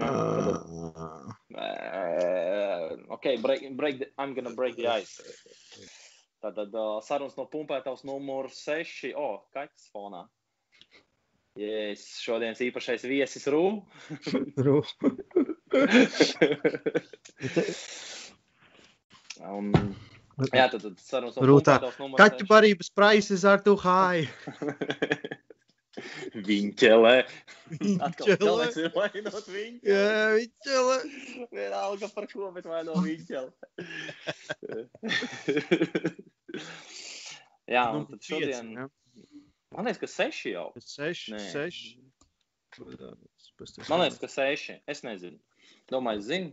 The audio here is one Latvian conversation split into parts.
Uh, Uh, ok, break, break the, I'm gonna break the ice. Tātad uh, sarunas no pumpētavas numur 6. O, oh, kaķis fonā. Yes, šodienas īpašais viesis Rū. Ru. Un, jā, tad, tad sarunas no Rūtā. pumpētavas numur Kaķu barības prices are too high. Viņķelē. Viņķelē. vainot viņu. Jā, viņķele. Vienalga par ko, bet vai no viņķela. jā, un tad šodien, man liekas, ka seši jau. Seši, Nē. seši. Man liekas, ka seši. Es nezinu. Domāju, zinu.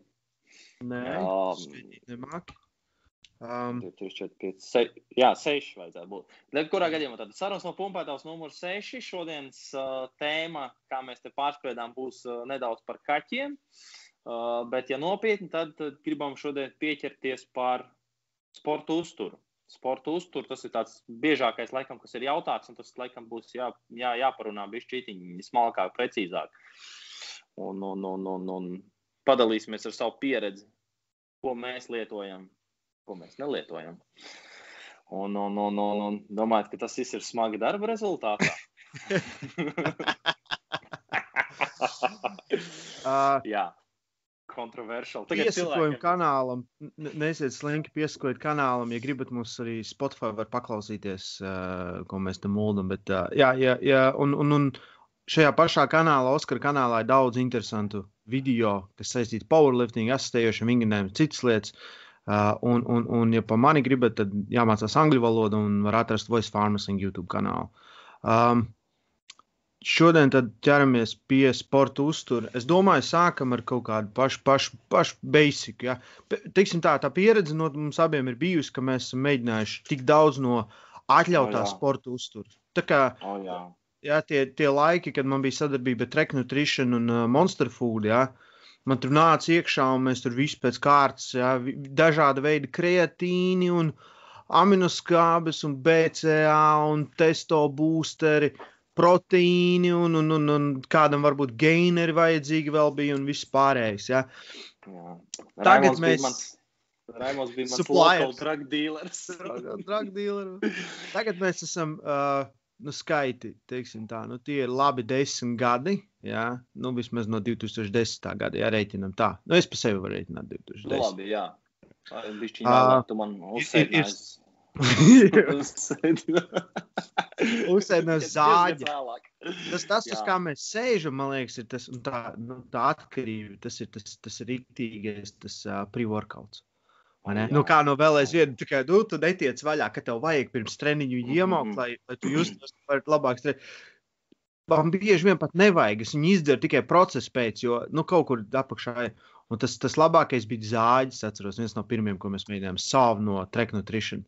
Nē, Jā. skaitīt nemāk. Um, 2, 3, 4, 5, 6. Jā, 6 vajadzētu būt. Kurā gadījumā tad sarunas no pumpētājs numur 6. Šodienas uh, tēma, kā mēs te pārspriedām, būs uh, nedaudz par kaķiem. Uh, bet, ja nopietni, tad, tad gribam šodien pieķerties par sporta uzturu. Sporta uzturu tas ir tāds biežākais, laikam, kas ir jautāts, un tas, laikam, būs jā, jā, jāparunā bišķītiņi smalkāk, precīzāk. Un, un, un, un, un padalīsimies ar savu pieredzi, ko mēs lietojam ko mēs nelietojam. Un, un, un, un, un domājat, ka tas viss ir smagi darba rezultātā? uh, Jā, kontroversiāli. Piesakojam kanālam, N- nesiet slinki, piesakojiet kanālam, ja gribat mums arī Spotify var paklausīties, uh, ko mēs tam mūldam. Bet, uh, jā, jā, jā, un, un, un šajā pašā kanālā, Oskara kanālā, ir daudz interesantu video, kas saistīti ar powerlifting, asistējošiem vingrinājumiem, citas lietas. Uh, un, un, un, ja pa mani gribat, tad jāmācās angļu valoda un var atrast Voice Pharmacy YouTube kanālu. Um, šodien tad ķeramies pie sporta uztura. Es domāju, sākam ar kaut kādu pašu, pašu, pašu basic. Ja. Teiksim tā, tā pieredze no mums abiem ir bijusi, ka mēs esam mēģinājuši tik daudz no atļautā O, jā. sporta uztura. Tā kā O, jā. jā, tie, tie laiki, kad man bija sadarbība ar Trek Nutrition un uh, Monster Food, jā, man tur nāca iekšā un mēs tur visi pēc kārtas, jā, dažāda veida kreatīni un aminoskābes un BCA un testo boosteri, proteīni un, un, un, un kādam varbūt gaineri vajadzīgi vēl bija un viss pārējais, jā. jā. Tagad Raimonds mēs- mans, Raimons bija mans local drug dealers. Drug dealeri. Tagad mēs esam uh, nu, skaiti, teiksim tā, nu, tie ir labi desmit gadi. Jā, nu, vismaz no 2010. gada, ja reiķinam tā. Nu, es pa sevi varu reiķināt Nu, 2010. labi, jā. Bišķiņ Ā, vēlāk tu man ir- uzsēdināji. Uzsēd no zāģa. Vēlāk. Tas, tas, tas Jā. kā mēs sēžam, man liekas, ir tas, tā, nu, tā atkarība. Tas ir tas, tas rītīgais, tas uh, pre-workouts. Nu, kā no vēl aizvien, tā kā nu, tu netiec vaļā, ka tev vajag pirms treniņu iemaukt, mhm. lai, lai tu justos labāk strādāt. Man bieži vien pat nevajag. Es viņu izdaru tikai procesa pēc, jo nu, kaut kur apakšā. Un tas, tas labākais bija zāģis. Es atceros, viens no pirmajiem, ko mēs mēģinājām sākt no Trek Nutrition.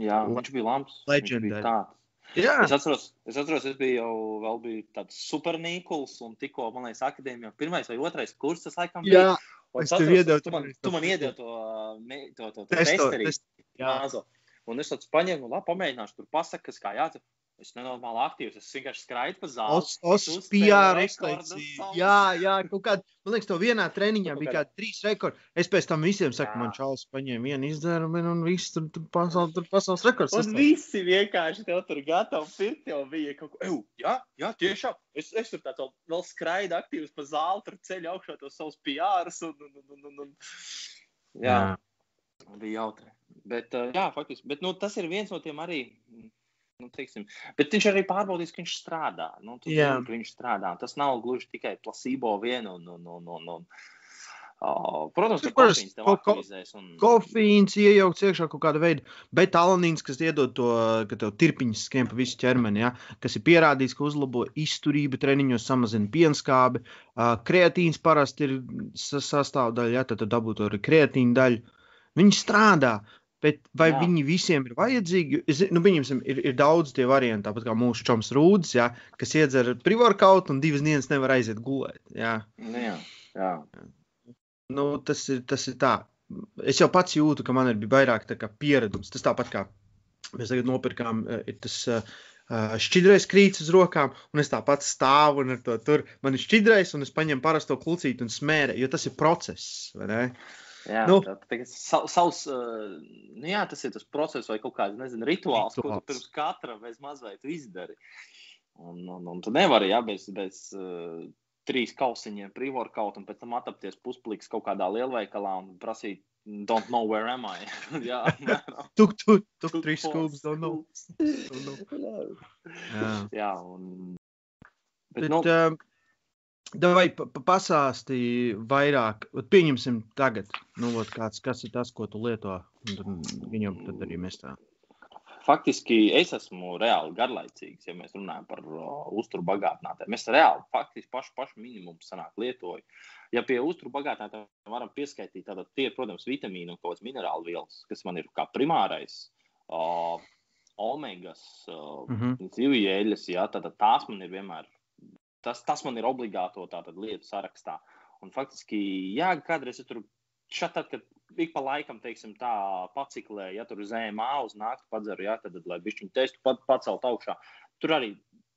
Jā, viņš bija labs. Legendary. Tāds. Jā, Es atceros, es atceros, es biju jau biju tāds supernīkuls, un tikko, man liekas, akadēmijā pirmais vai otrais kurs, tas laikam bija. jā Un es tev iedevu tu man, tu man iedēvi to, to, to, to testo, testerī, test, jā. mazo. Un es tāds paņēmu, labi, pamēģināšu, tur pasakas, kā jāatcer. Es nenormāli aktīvs, es vienkārši skraidu pa zāli. Os, os, uzspēlēju PR rekordus uztaisīja. savus. Jā, jā, kaut kādā, man liekas, to vienā treniņā bija kādi trīs rekordi. Es pēc tam visiem saku, Jā. man čalis paņēma vienu izdzērumu, un viss tur, tur pasaules, tur pasaules rekords. Un sastāv. visi vienkārši tev tur gatavi pirkt, jau bija kaut ko. Eju, jā, jā, tiešām. Es, es tur tāds vēl, vēl skraidu aktīvs pa zāli, tur ceļu augšā tos savus PRs. Un, un, un, un, un. Jā, bija jautri. Bet, jā, faktiski. Bet, nu, tas ir viens no tiem arī. Nu, teiksim, bet viņš arī pārbaudīs, ka viņš strādā. Nu, tu Jā. zini, ka viņš strādā. Tas nav gluži tikai placebo vien. Un, un, un, un, un. Uh, protams, ka kofīns tev aktivizēs. Un... Kofīns iejaukts iekšā kaut kāda veida, bet alanīns, kas iedod to, ka tev tirpiņas skrien pa visu ķermeni, ja, kas ir pierādīts, ka uzlabo izturību treniņos, samazina pienskābi. Uh, kreatīns parasti ir sa- sastāvdaļa, ja, tad tu dabū to arī kreatīnu daļu. Viņi strādā. Bet vai Jā. Jā. viņi visiem ir vajadzīgi? Es, nu, viņiem ir, ir daudz tie varianti, tāpat kā mūsu čoms Rūdas, ja, kas iedzer privorkautu un divas dienas nevar aiziet gulēt. Ja. Nu, jā, jā. Nu, tas, ir, tas ir tā. Es jau pats jūtu, ka man ir bija vairāk pieredums. Tas tāpat kā mēs tagad nopirkām, eh, ir tas uh, Uh, šķidrais krīt uz rokām, un es tāpat stāvu un ar to tur. Man ir šķidrais, un es paņemu parasto klucīti un smēru, jo tas ir process. Jā, nu, tā, tā, sa, savs, uh, nu jā, tas ir tas process vai kaut kāds nezinu, rituāls, rituāls, ko tu pirms katra mazliet izdari. Un, un, un tu nevari jā, bez, bez uh, trīs kausiņiem, pre-workout, un pēc tam atapties puspliks kaut kādā lielveikalā un prasīt Don't know where am I. Jā, tuk, tuk, tuk, trīs skūpes, don't know. Don't know. Jā, jā un... Bet, Bet, nu, uh, Vai pasāstīji vairāk, pieņemsim tagad, nu, ot, kāds, kas ir tas, ko tu lieto, un viņam tad arī mēs tā. Faktiski es esmu reāli garlaicīgs, ja mēs runājam par uh, uzturu bagātinātājiem. Es reāli, faktiski pašu, pašu minimumu sanāk lietoju. Ja pie uzturu bagātinātājiem varam pieskaitīt, tad tie ir, protams, vitamīnu un kaut kādas minerālu vielas, kas man ir kā primārais. Uh, omegas, uh, mm -hmm. zivju eļļas, ja, tad tās man ir vienmēr, tas, tas man ir obligāto tātad, lietu sarakstā. Un faktiski, jā, kādreiz es tur šat, tad, kad ik pa laikam, teiksim, tā paciklē, ja tur zēmā uz nakti padzeru, ja, tad, lai bišķiņu testu pat, pacelt augšā. Tur arī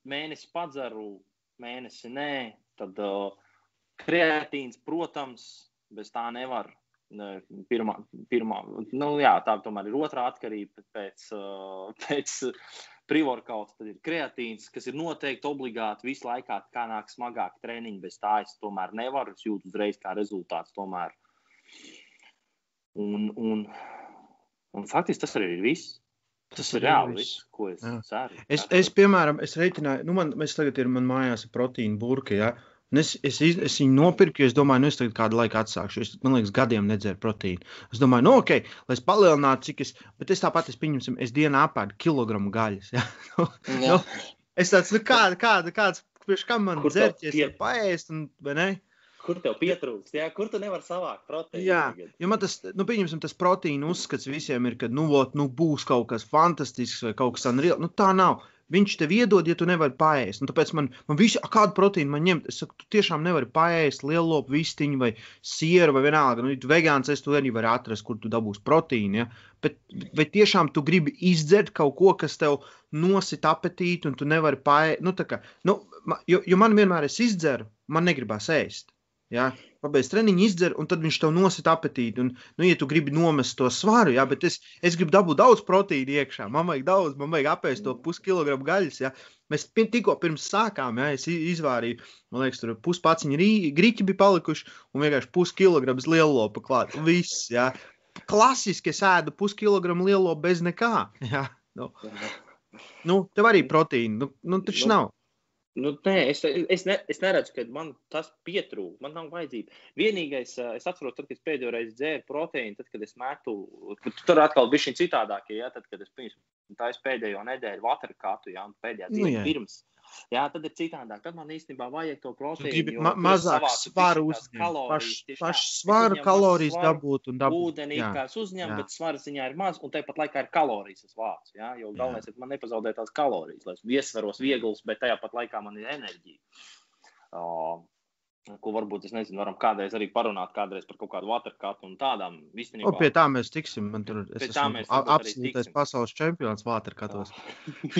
mēnesi padzeru, mēnesi nē, tad uh, Kreatīns, protams, bez tā nevar. Pirmā, pirmā nu, jā, tā tomēr ir otrā atkarība pēc, pēc pre-workout. Tad ir kreatīns, kas ir noteikti obligāti visu laiku, kā nāk smagāk treniņi. Bez tā es tomēr nevaru. Es jūtu uzreiz kā rezultāts. Tomēr. Un, un, un faktiski tas arī ir viss. Tas, ir reāli ko es ceru. Es, es, piemēram, es reiķināju, nu man, mēs tagad ir man mājās proteīna burka, ja, uh, Un es, es, es viņu nopirku, jo es domāju, nu, es tagad kādu laiku atsākšu. Es, man liekas, gadiem nedzēru proteīnu. Es domāju, nu, ok, lai es palielinātu, cik es, bet es tāpat, es pieņemsim, es dienā apēdu kilogramu gaļas. Ja? nu, nu, es tāds, nu, kāda, kāda, kāds, priekš kam man dzert, ja es varu paēst, un, vai ne? Kur tev pietrūkst? Jā, kur tu nevari savākt proteīnu? Jā, jo man tas, nu, pieņemsim, tas proteīna uzskats visiem ir, ka, nu, ot, nu, būs kaut kas fantastisks vai kaut kas unreal. Nu, tā nav. Viņš tev iedod, ja tu nevari. Un tāpēc man, man visu, kādu proteīnu man ņemt, es saku, tu tiešām nevari paēst lielopu vistiņu vai sieru vai vienalga. Nu, ja tu vegāns esi, tu arī vari atrast, kur tu dabūsi proteīnu. Ja? Bet vai tiešām tu gribi izdzert kaut ko, kas tev nosit apetīti un tu nevari paēst? Nu, kā, nu, jo, jo man vienmēr es izdzeru, man negribas ēst. Ja? Pabeidz treniņu, izdzer, un tad viņš tev nosit apetīti. Un, nu, ja tu gribi nomest to svaru, ja, bet es, es gribu dabūt daudz proteīna iekšā, man vajag daudz, man vajag apēst to puskilogramu gaļas. Ja. Mēs tikko pirms sākām, ja, es izvārīju, man liekas, tur puspaciņi grīķi bija palikuši, un vienkārši puskilograms lielopa klāt. Viss, ja. Klasiski es ēdu puskilogramu lielopu bez nekā. Ja. Nu. Nu, tev arī proteīna, nu, nu taču nu, nav. Nu, nē, es, es, ne, es neredzu, ka man tas pietrūkst. Man nav vajadzība. Vienīgais, es atceros, tad, kad es pēdējo reizi dzēru proteīnu, tad, kad es metu, tur atkal bija šī citādāk, ja tad, kad es pirms tā es pēdējo nedēļu vakarā katu, ja pēdējā nu, diena pirms. Jā, tad ir citādāk. Tad man īstenībā vajag to proteīnu. Ma mazāk svaru uzņemt. Pašu paš svaru kalorijas dabūt un dabūt. Ūdenī kā es uzņemu, jā. bet svara ziņā ir maz un tāpat laikā ir kalorijas es vācu. Jā? Jo galvenais jā. ir man nepazaudēt tās kalorijas, lai es viesvaros viegls, bet tajā pat laikā man ir enerģija. Uh, ko varbūt es nezinu, varam kādreiz arī parunāt kādreiz par kaut kādu waterkatu un tādām īstenībā. O, pie tā mēs tiksim. Man tur es esmu absolūtais pasaules čempions waterkatos.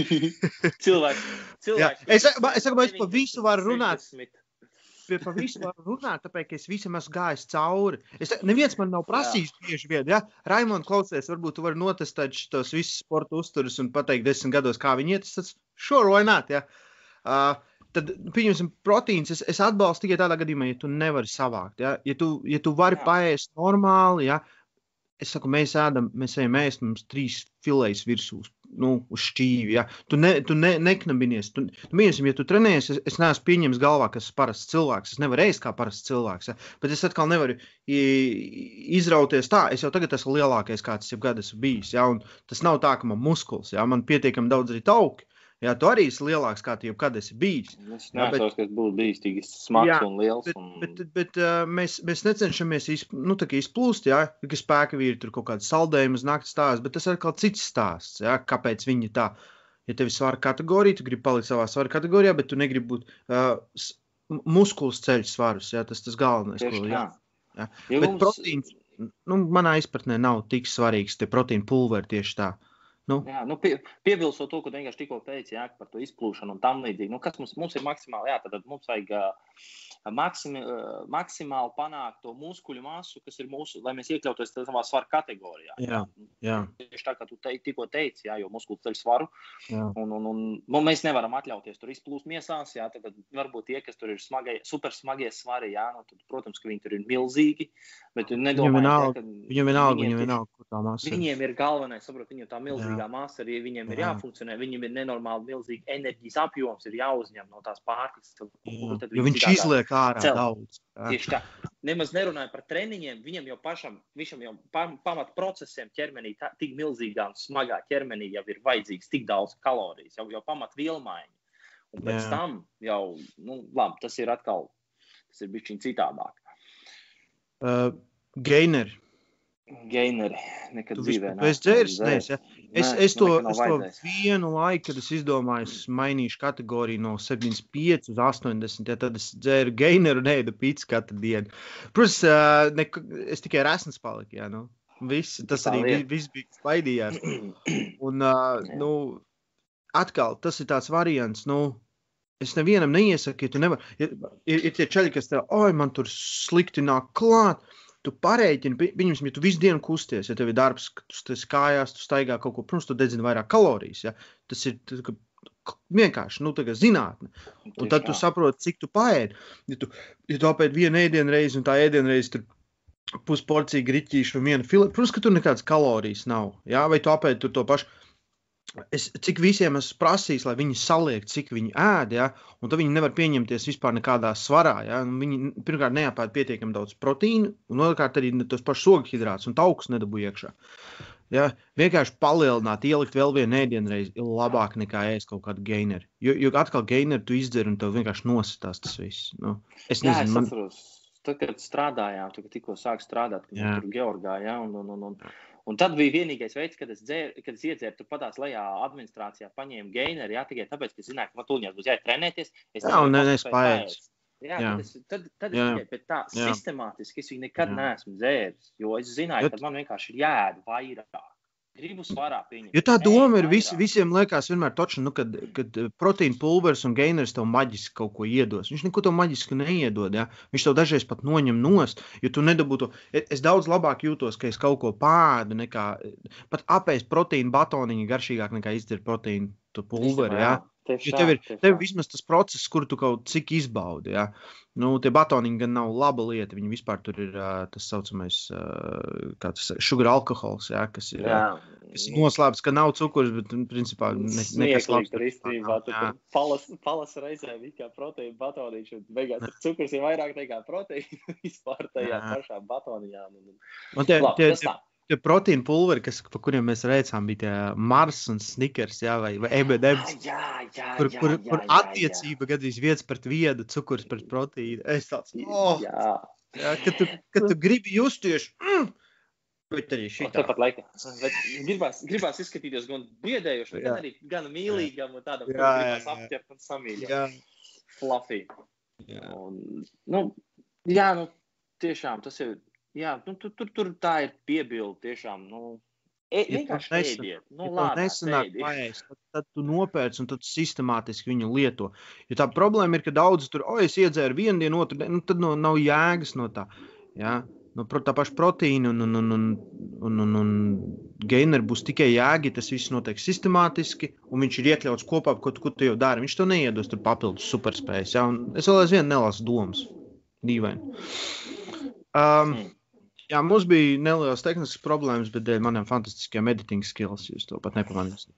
cilvēks, cilvēks. es, es saku, es pa visu varu runāt. Pie pa visu varu runāt, tāpēc, ka es visam esmu gājis cauri. Es, neviens man nav prasījis bieži vien, ja? Raimond, klausies, varbūt tu vari notestēt šitos visus sporta uzturus un pateikt desmit gados, kā viņi iet. Tas sure, why not, ja? Uh, tad, pieņemsim, proteīns es, es atbalstu tikai tādā gadījumā, ja tu nevari savākt. Ja, ja, tu, ja tu vari Jā. paēst normāli, ja, es saku, mēs ēdam, mēs ejam ēst, mums trīs filējas virsū, nu, uz šķīvi. Ja. Tu, ne, tu ne, neknabinies. Tu, tu pieņemsim, ja tu trenējies, es, es neesmu pieņēmis galvā, ka esmu parasts cilvēks. Es nevaru ēst kā parasts cilvēks. Ja. Bet es atkal nevaru izrauties tā. Es jau tagad esmu lielākais, kāds jebkad esmu bijis. Ja, tas nav tā, ka man muskulis, ja, man pietiekami daudz arī tauki. Jā, tu arī esi lielāks, kā tu jebkad esi bijis. Es nezinu, kas būtu bijis tik smags jā, un liels. Bet, un... bet, bet, bet uh, mēs, mēs necenšamies izp, nu, izplūst, ja ka spēka vīri tur kaut kāda saldējuma uz naktas stāsts, bet tas ir kaut cits stāsts. Ja, kāpēc viņi tā? Ja tev ir svara kategorija, tu gribi palikt savā svara kategorijā, bet tu negribi būt uh, muskuļu ceļš svarus. Ja, tas tas galvenais. Ko, ja, ja. Bet mums... proteīns, nu, manā izpratnē, nav tik svarīgs. Tie proteīna pulveri tieši tā. Nu. Jā, nu, pie, piebilstot to, ko vienkārši tikko teici, jā, par to izplūšanu un tam līdzīgi. Nu, kas mums, mums ir maksimāli, jā, tad mums vajag uh, maksimi, uh, maksimāli panākt to muskuļu masu, kas ir mūsu, lai mēs iekļautos savā svaru kategorijā. Jā, jā. Tieši tā kā tu te, tikko teici, jā, jo muskuļi ceļ svaru. Jā. Un, un, un, un nu, mēs nevaram atļauties tur izplūst miesās. Jā, tad, tad varbūt tie, kas tur ir smagie, super smagie svari, jā, nu, tad, protams, ka viņi tur ir milzīgi. Bet nedomāju, viņam vienalga, viņam vienalga, viņam vienalga, kur tā masa ir. Viņiem ir galvenais, saprot, viņiem tā milzīgā masa, arī viņiem ir jāfunkcionē, viņiem ir nenormāli milzīgi enerģijas apjoms, ir jāuzņem no tās pārtikas. Jo viņš izliek ārā cel. daudz. Jā. Tieši tā. Nemaz nerunāju par treniņiem. Viņam jau pašam, viņam jau pamat procesiem ķermenī, tā, tik milzīgā un smagā ķermenī jau ir vajadzīgs tik daudz kalorijas, jau, jau pamat vielmaiņa. Un pēc Jā. tam jau, nu, labi, tas ir atkal, tas ir bijis citādāk. Uh, Gaineri. Gaineri. Nekad dzīvē. Tu esi dzēris? Nē, ja? Es, Nē, es, to, es to vienu laiku, kad es izdomāju, es mainīšu kategoriju no 75 uz 80. Ja, tad es dzēru gaineru un ēdu pīci katru dienu. Protams, ne, es tikai resns paliku. Ja, nu. Viss, tas arī lieta. viss bija spaidījās. Un, uh, nu, atkal, tas ir tāds variants, nu, es nevienam neiesaku, ja tu nevari. Ir, ir, ir tie ceļi, kas tev, oi, man tur slikti nāk klāt. Tu pareiķini, viņus, ja tu visu dienu kusties, ja tev ir darbs, tu kājās, tu staigā kaut ko, protams, tu dedzini vairāk kalorijas. Ja? Tas ir tas, vienkārši nu, zinātne. Un tad tu saproti, cik tu paēdi. Ja tu, ja tu apēdi vienu ēdienu reizi, un tā ēdienu reizi tur pusporcija grīķīšu vai viena fileta, protams, ka tur nekādas kalorijas nav. Ja? Vai tu apēdi to pašu Es, cik visiem esmu prasījis, lai viņi saliek, cik viņi ēd, ja, un tad viņi nevar pieņemties vispār nekādā svarā. Ja, viņi pirmkārt neapēd pietiekami daudz proteīnu, un otrkārt arī tos pašus ogļhidrātus un taukus nedabū iekšā. Ja, vienkārši palielināt, ielikt vēl vienu ēdienreizi ir labāk nekā ēst kaut kādu gaineru. Jo, jo atkal gaineru tu izdzer un tev vienkārši nositās tas viss. Nu, es nezinu, Jā, es man... atceros, tad, kad strādājām, tu tikko sāk strādāt, kad tur Georgā, ja, un, un, un, un Un tad bija vienīgais veids, kad es, dzēr, kad es iedzēru tur patās lejā administrācijā, paņēmu gaineru, jā, tikai tāpēc, ka zināju, ka man tūlīt būs jāiet trenēties. Es jā, un nespēju. Jā, jā. Tad, es, tad, tad jā. es tikai tā jā. sistemātiski es viņu nekad jā. neesmu dzēris, jo es zināju, ka man vienkārši ir jāēd vairāk. Gribu svarā pieņemt. Jo tā doma ir, vis, visiem liekas, vienmēr toča, nu, kad, kad eh, proteīna pulveris un gainers tev maģiski kaut ko iedos. Viņš neko to maģiski neiedod. Ja? Viņš tev dažreiz pat noņem nost, jo tu nedabūtu. Es daudz labāk jūtos, ka es kaut ko pādu, nekā pat apēst proteīna batoniņu garšīgāk nekā izdzert proteīna pulveri. Ja? Tieši ja tev ir, tā, tev vismaz tas process, kuru tu kaut cik izbaudi. Ja? Nu, tie batoniņi gan nav laba lieta. Viņi vispār tur ir tas saucamais sugar alkohols, ja? kas ir, jā. kas ir noslēpts, ka nav cukurs, bet principā ne, nekas labs. Tur īstenībā palas, palas reizē bija kā proteīna batoniņš, un beigās cukurs ir vairāk nekā proteīna vispār tajā pašā batoniņā. Un, un, un tie, labi, tie, tie, Tie proteīna pulveri, kas, par kuriem mēs redzējām, bija tie Mars un Snickers, jā, vai, vai EBDs. Jā, jā, kur, kur, jā, jā, kur attiecība gadījis viens pret vienu, cukurs pret proteīnu. Es tāds, oh, jā. Jā, kad, tu, kad tu gribi justies, mm, bet arī šī tā. Tāpat laikā. Bet gribās, gribās izskatīties gan biedējoši, gan arī gan mīlīgam un tādam, kā gribās apķert un samīļot. Fluffy. Jā. Un, nu, jā, nu, tiešām tas ir Jā, nu, tur, tur, tur tā ir piebilde tiešām. Nu, e, vienkārši ja ēdiet. Nu, ja labi, nesanāk paēst, tad, tad tu nopērci un tad sistemātiski viņu lieto. Jo tā problēma ir, ka daudz tur, o, es iedzēru vienu dienu, otru dienu, nu, tad no, nav jēgas no tā. Ja? No tā paša proteīna un, un, un, un, un, un, un gaineri būs tikai jēga, tas viss notiek sistemātiski, un viņš ir iekļauts kopā, ko, ko tu jau dari. Viņš to neiedos tur papildus superspējas. Ja? Un es vēl aizvien nelasu domas. Dīvaini. Um, hmm. Jā, mums bija nelielas tehniskas problēmas, bet dēļ maniem fantastiskiem editing skills jūs to pat nepamanīsiet.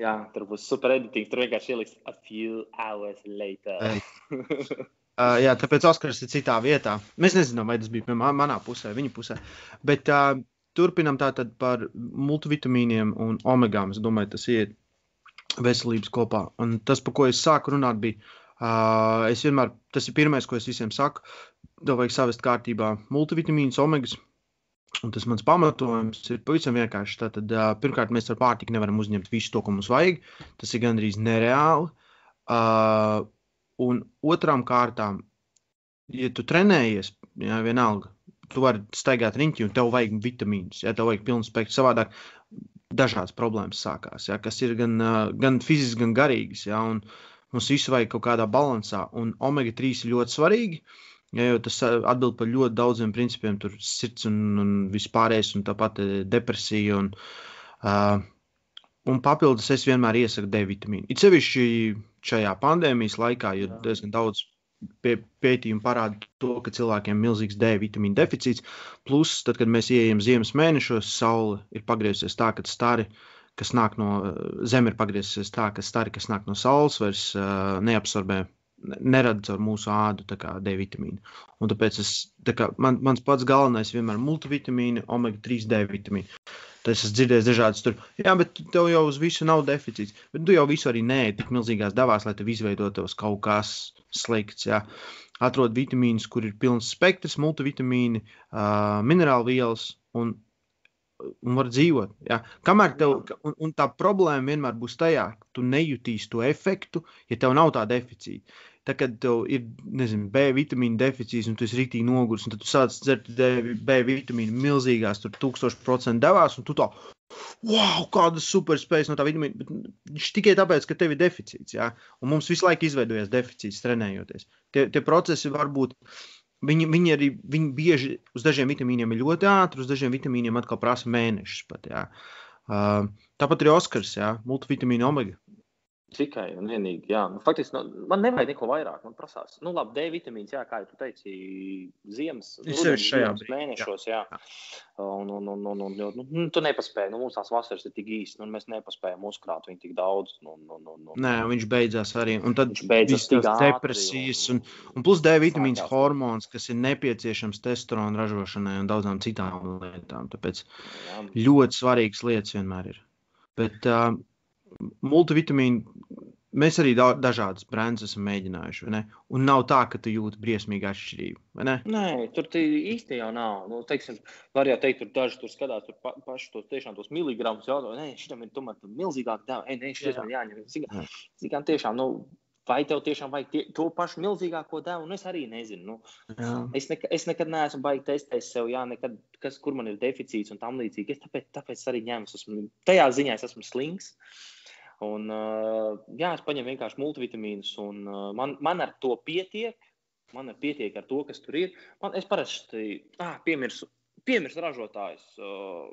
Jā, tur būs super editing. Tur vienkārši ieliks a few hours later. uh, jā, tāpēc Oskars ir citā vietā. Mēs nezinām, vai tas bija manā pusē, viņa pusē. Bet uh, turpinam tātad par multivitamīniem un omegām. Es domāju, tas ir veselības kopā. Un tas, par ko es sāku runāt, bija. Uh, es vienmēr, tas ir pirmais, ko es visiem saku tev vajag savest kārtībā multivitamīnus, omegas. Un tas mans pamatojums ir pavisam vienkārši. Tātad, uh, pirmkārt, mēs ar pārtiku nevaram uzņemt visu to, ko mums vajag. Tas ir gandrīz nereāli. Uh, un otrām kārtām, ja tu trenējies, jā, vienalga, tu vari staigāt riņķi un tev vajag vitamīnus. Ja tev vajag pilnu spektru savādāk, dažādas problēmas sākās, ja, kas ir gan, gan fiziskas, gan garīgas. Ja, mums visu vajag kaut kādā balansā, un omega 3 ir ļoti svarīgi. Ja, jo tas atbild par ļoti daudziem principiem, tur sirds un, un vispārējais, un tāpat depresija. Un, uh, un papildus es vienmēr iesaku D vitamīnu. It sevišķi šajā pandēmijas laikā, jo diezgan daudz pie, pētījumu parāda to, ka cilvēkiem ir milzīgs D vitamīna deficīts. Plus, tad, kad mēs ieejam ziemas mēnešos, saule ir pagriezusies tā, ka stari, kas nāk no zemes, ir pagriezusies tā, ka stari, kas nāk no saules, vairs uh, neabsorbē. Nerada caur mūsu ādu D vitamīnu. Un tāpēc es, tā kā, man, mans pats galvenais vienmēr ir multivitamīna, omega 3 D vitamīna. Tas esmu dzirdējis dažādas tur. Jā, bet tev jau uz visu nav deficīts. Bet tu jau visu arī nē, tik milzīgās devās, lai tev izveidotos kaut kas slikts. Jā. Atrod vitamīnus, kur ir pilns spektrs, multivitamīni, uh, minerālu vielas un, un var dzīvot. Jā. Kamēr tev, un, un tā problēma vienmēr būs tajā, ka tu nejutīsi to efektu, ja tev nav tā deficīta. Tad, kad tev ir nezinu, B vitamīna deficīts un tu esi rītīgi noguris, un tu sāc dzert B vitamīnu milzīgās, tur tūkstoši procentu devās, un tu tā, wow, kāda superspējas no tā vitamīna. Bet viņš tikai tāpēc, ka tev ir deficīts, jā, un mums visu laiku izveidojas deficīts trenējoties. Tie, tie procesi var būt. Viņi, viņi arī viņi bieži uz dažiem vitamīniem ir ļoti ātri, uz dažiem vitamīniem atkal prasa mēnešus. Pat, jā. uh, tāpat arī Oskars, jā, multivitamīna omega. Tikai un vienīgi, jā. Nu, faktiski nu, man nevajag neko vairāk. Man prasās, nu, labi, D vitamīns, jā, kā jau teici, ziemas, rudens, ziemas mēnešos, jā. jā. Un, un, un, un, un, un, nu, tu nepaspēji, nu, mums tās vasaras ir tik īstas, nu, mēs nepaspējam uzkrāt viņu tik daudz. Nu, nu, nu, nu. Nē, viņš beidzās arī. Un tad beidzās tik depresijas, un, un, plus D vitamīns sākās. hormons, kas ir nepieciešams testosterona ražošanai un daudzām citām lietām. Tāpēc jā. ļoti svarīgas lietas vienmēr ir. Bet, uh, multivitamīnu mēs arī da dažādas brendus esam mēģinājuši. Un nav tā, ka tu jūti briesmīgu atšķirību. Ne? Nē, tur īsti jau nav. Nu, teiksim, var jau teikt, tur daži tur skatās, tur pa, paši tos tiešām tos miligramus jautā, nē, šitam ir tomēr milzīgāk deva, nē, šitam ir jāņem. Zinām, tiešām, nu, vai tev tiešām vajag tie, to pašu milzīgāko devu, un es arī nezinu. Nu, jā. es, neka, es nekad neesmu baigi testējis sev, jā, nekad, kas, kur man ir deficīts un tam līdzīgi. Es tāpēc, tāpēc arī ņēmu, esmu, tajā ziņā es esmu slings. Uh, Un, jā, es paņemu vienkārši multivitamīnus, un man, man ar to pietiek. Man ir pietiek ar to, kas tur ir. Man, es parasti ah, piemirsu, piemirsu ražotājus. Uh,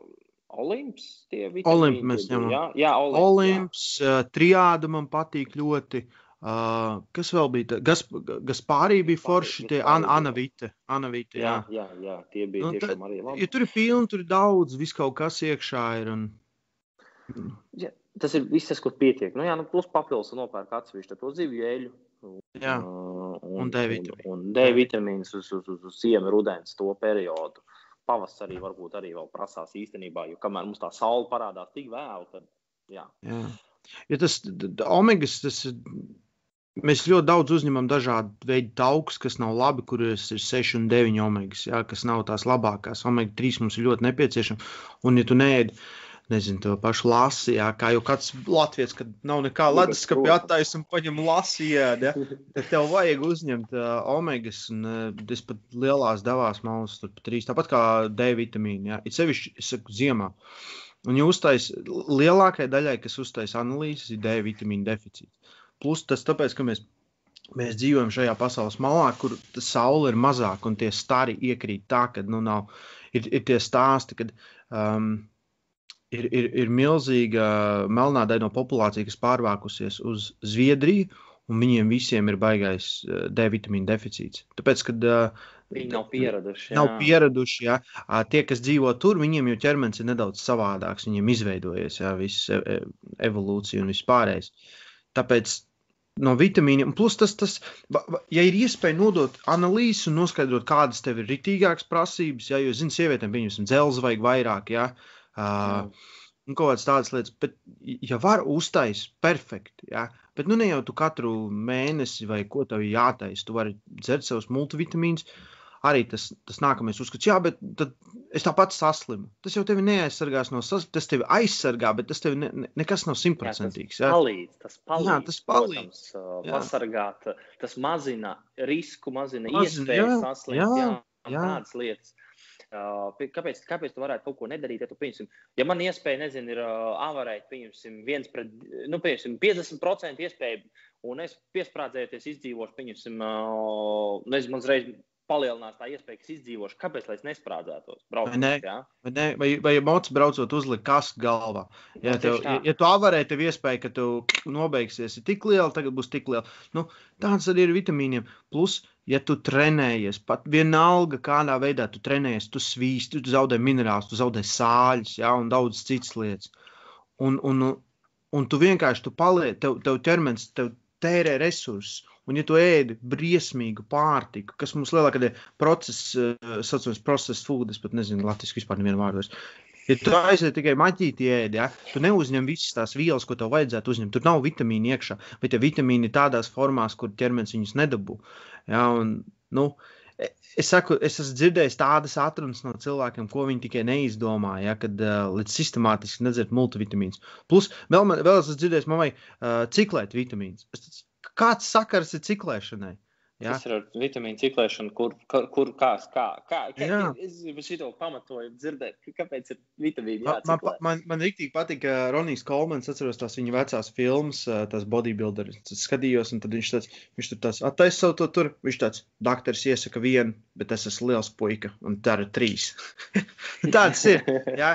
Olimps, tie Olimp, mēs ņemam. Jā, jā, Olimps, Olimps jā. Triāda man patīk ļoti. Uh, kas vēl bija? Gas, Gaspārī bija forši, tie an, Anavite. Anavite jā. jā, jā, jā, tie bija nu, tiešām arī labi. Ja tur ir pilni, tur ir daudz, viss kaut kas iekšā ir. Un... Ja, tas ir viss, tas, kur pietiek. Nu, jā, nu, plus papildus nopērk atsevišķu to zivju eļļu. Jā, un, un D vitamīnu. Un, un D vitamīns uz, uz, uz, uz ziemu, rudens to periodu. Pavasarī varbūt arī vēl prasās īstenībā, jo kamēr mums tā saule parādās tik vēlu, tad jā. jā. Ja tas omegas, tas mēs ļoti daudz uzņemam dažādu veidu taukus, kas nav labi, kuras ir 6 un 9 omegas, jā, kas nav tās labākās. Omega 3 mums ir ļoti nepieciešama. Un, ja tu neēdi, uh, nezinu, to pašu lasi, jā, kā jau kāds latviečs, kad nav nekā leduskapī attaisa un paņem lasi, jā, ja, tad tev vajag uzņemt uh, omegas, un uh, es pat lielās devās malas, tur pat trīs, tāpat kā D vitamīni, jā, it sevišķi, es saku, ziemā. Un ja uztais, lielākai daļai, kas uztais analīzes, ir D vitamīna deficīts. Plus tas tāpēc, ka mēs mēs dzīvojam šajā pasaules malā, kur saule ir mazāka un tie stari iekrīt tā, ka nu, nav, ir, ir tie stāsti, kad um, ir, ir, ir milzīga melnā daļa no populācijas, kas pārvākusies uz Zviedriju, un viņiem visiem ir baigais eh, D vitamīna deficīts. Tāpēc, kad uh, viņi nav pieraduši, jā. nav pieraduši jā. tie, kas dzīvo tur, viņiem jau ķermenis ir nedaudz savādāks, viņiem izveidojies jā, viss e, e evolūcija un viss pārējais. Tāpēc no vitamīniem. Plus, tas, tas, ja ir iespēja nodot analīzes un noskaidrot, kādas tev ir ritīgākas prasības, ja, jo, zini, sievietēm, pieņemsim, dzelzi vajag vairāk, ja, Uh, un kaut kādas tādas lietas, bet, ja var uztaisīt, perfekti. Ja? Bet nu ne jau tu katru mēnesi vai ko tev jātaisa, tu vari dzert savus multivitamīnus. Arī tas, tas nākamais uzskats, jā, bet es tāpat saslimu. Tas jau tevi neaizsargās no saslimšanas, tas tevi aizsargā, bet tas tev ne, ne, nekas nav simtprocentīgs. Tas palīdz, tas palīdz. Jā, tas palīdz. Protams, pasargāt, tas mazina risku, mazina, mazina iespējas saslimt. Jā, jā, jā. tādas lietas. Uh, kāpēc, kāpēc tu varētu kaut ko nedarīt? Ja, tu, pieņemsim, ja man iespēja, nezinu, ir avarēt, pieņemsim, viens pret, nu, pieņemsim, 50% iespēja, un es piesprādzējoties izdzīvošu, pieņemsim, nezinu, uzreiz palielinās tā iespēja, ka izdzīvošu. Kāpēc lai es nesprādzētos? Braucot, vai, ne, ja? vai, ne, vai, vai ja mocis braucot uzlikt kastu galvā? Ja, tev, ja, ja tu avarē, tev iespēja, ka tu nobeigsies, ir tik liela, tagad būs tik liela. Nu, tāds arī ir vitamīniem. Plus, ja tu trenējies, pat vienalga, kādā veidā tu trenējies, tu svīsti, tu zaudē minerālus, tu zaudē sāļus, ja, un daudz citas lietas. Un, un, un tu vienkārši tu paliec, tev, tev ķermenis tev tērē resursus. Un, ja tu ēdi briesmīgu pārtiku, kas mums lielākā daļa procesa, uh, saucamais process food, es pat nezinu, latviešu vispār nevienu vārdu. Ja tu aiziet tikai maķīti ēdi, ja, tu neuzņem visas tās vielas, ko tev vajadzētu uzņemt. Tur nav vitamīnu iekšā, bet ja vitamīni ir tādās formās, kur ķermenis viņus nedabū. Ja, un, nu, es saku, es esmu dzirdējis tādas atrunas no cilvēkiem, ko viņi tikai neizdomāja, ja, kad uh, līdz sistemātiski nedzert multivitamīnus. Plus, vēl, man, vēl es esmu dzirdējis, vajag uh, ciklēt vitamīnus. Es, Kāds sakars ir ciklēšanai? Ja? Tas ir ar vitamīnu ciklēšanu, kur, kur, kur kā, kā, kā, kā es šo pamatojumu dzirdēt, kāpēc ir vitamīni jāciklē. Man, man, man, man rīktīgi patika Ronijs Kolmans, atceros tās viņa vecās filmas, tās bodybuilderis. Tad skatījos, un viņš tāds, viņš tur tāds attaisa savu to tur, viņš tāds, daktars iesaka vienu, bet es esmu liels puika, un tā ir trīs. Tāds ir, ja?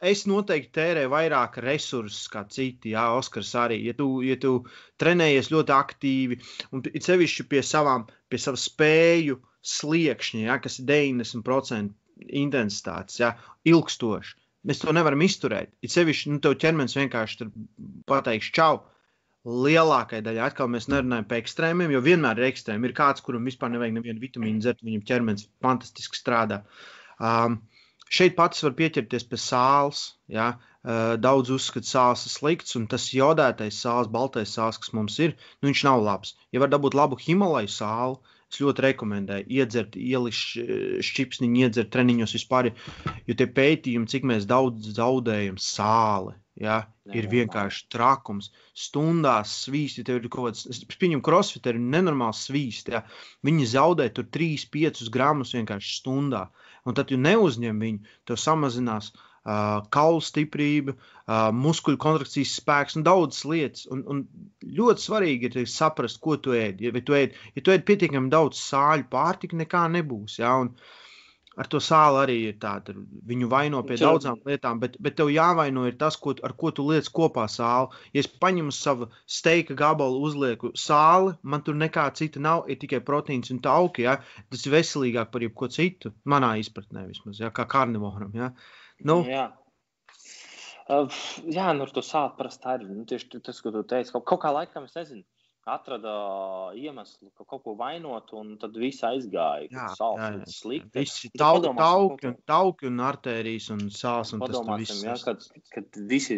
Es noteikti tērēju vairāk resursus kā citi, jā, Oskars arī, ja tu, ja tu trenējies ļoti aktīvi, un it sevišķi pie savām, pie savu spēju sliekšņa, ja, kas ir 90% intensitātes, ja, ilgstoši. Mēs to nevaram izturēt. It sevišķi, nu, tev ķermenis vienkārši pateiks čau. Lielākajai daļai atkal mēs nerunājam par ekstrēmiem, jo vienmēr ir ekstrēmi. Ir kāds, kuram vispār nevajag nevienu vitamīnu dzert, viņam ķermenis fantastiski strādā. Um, šeit pats var pieķerties pie sāls. Ja? Uh, daudz uzskata, ka sāls ir slikts, un tas jodētais sāls, baltais sāls, kas mums ir, nu, viņš nav labs. Ja var dabūt labu Himalaju sāli, es ļoti rekomendēju iedzert, ielikt šķipsniņu, iedzert treniņos vispār. Jo tie pētījumi, cik mēs daudz zaudējam sāli, ja, ir vienkārši trakums. Stundās svīsti, tev ir kaut kāds, es pieņemu, crossfit ir nenormāls svīsti. Ja. Viņi zaudē tur 3-5 gramus vienkārši stundā. Un tad, ja neuzņem viņu, tev samazinās uh, kaulu stiprība, muskuļu kontrakcijas spēks un daudzas lietas. Un, un ļoti svarīgi ir saprast, ko tu ēd. Ja, tu ēd, ja tu ēd pietiekami daudz sāļu pārtika, nekā nebūs. Ja? Un, Ar to sāli arī ir tāda. Viņu vaino pie Čau. daudzām lietām, bet, bet tev jāvaino ir tas, ko, ar ko tu liec kopā sāli. Ja es paņemu savu steika gabalu, uzlieku sāli, man tur nekā cita nav, ir tikai proteīns un tauki. Ja? Tas ir veselīgāk par jebko citu, manā izpratnē vismaz, ja? kā karnivoram. Ja? Uh, Nu. Jā. Uh, jā, nu, tur tā ir. Nu, tieši tas, ko tu teici, kaut, kaut kā laikam, es nezinu, atrada iemeslu, ka kaut ko vainot, un tad viss aizgāja. Jā, sāls, jā, jā. slikti. Visi tauki, tauki, un, tauki un artērijas un sāls. Un Padomāsim, jā, kad, kad visi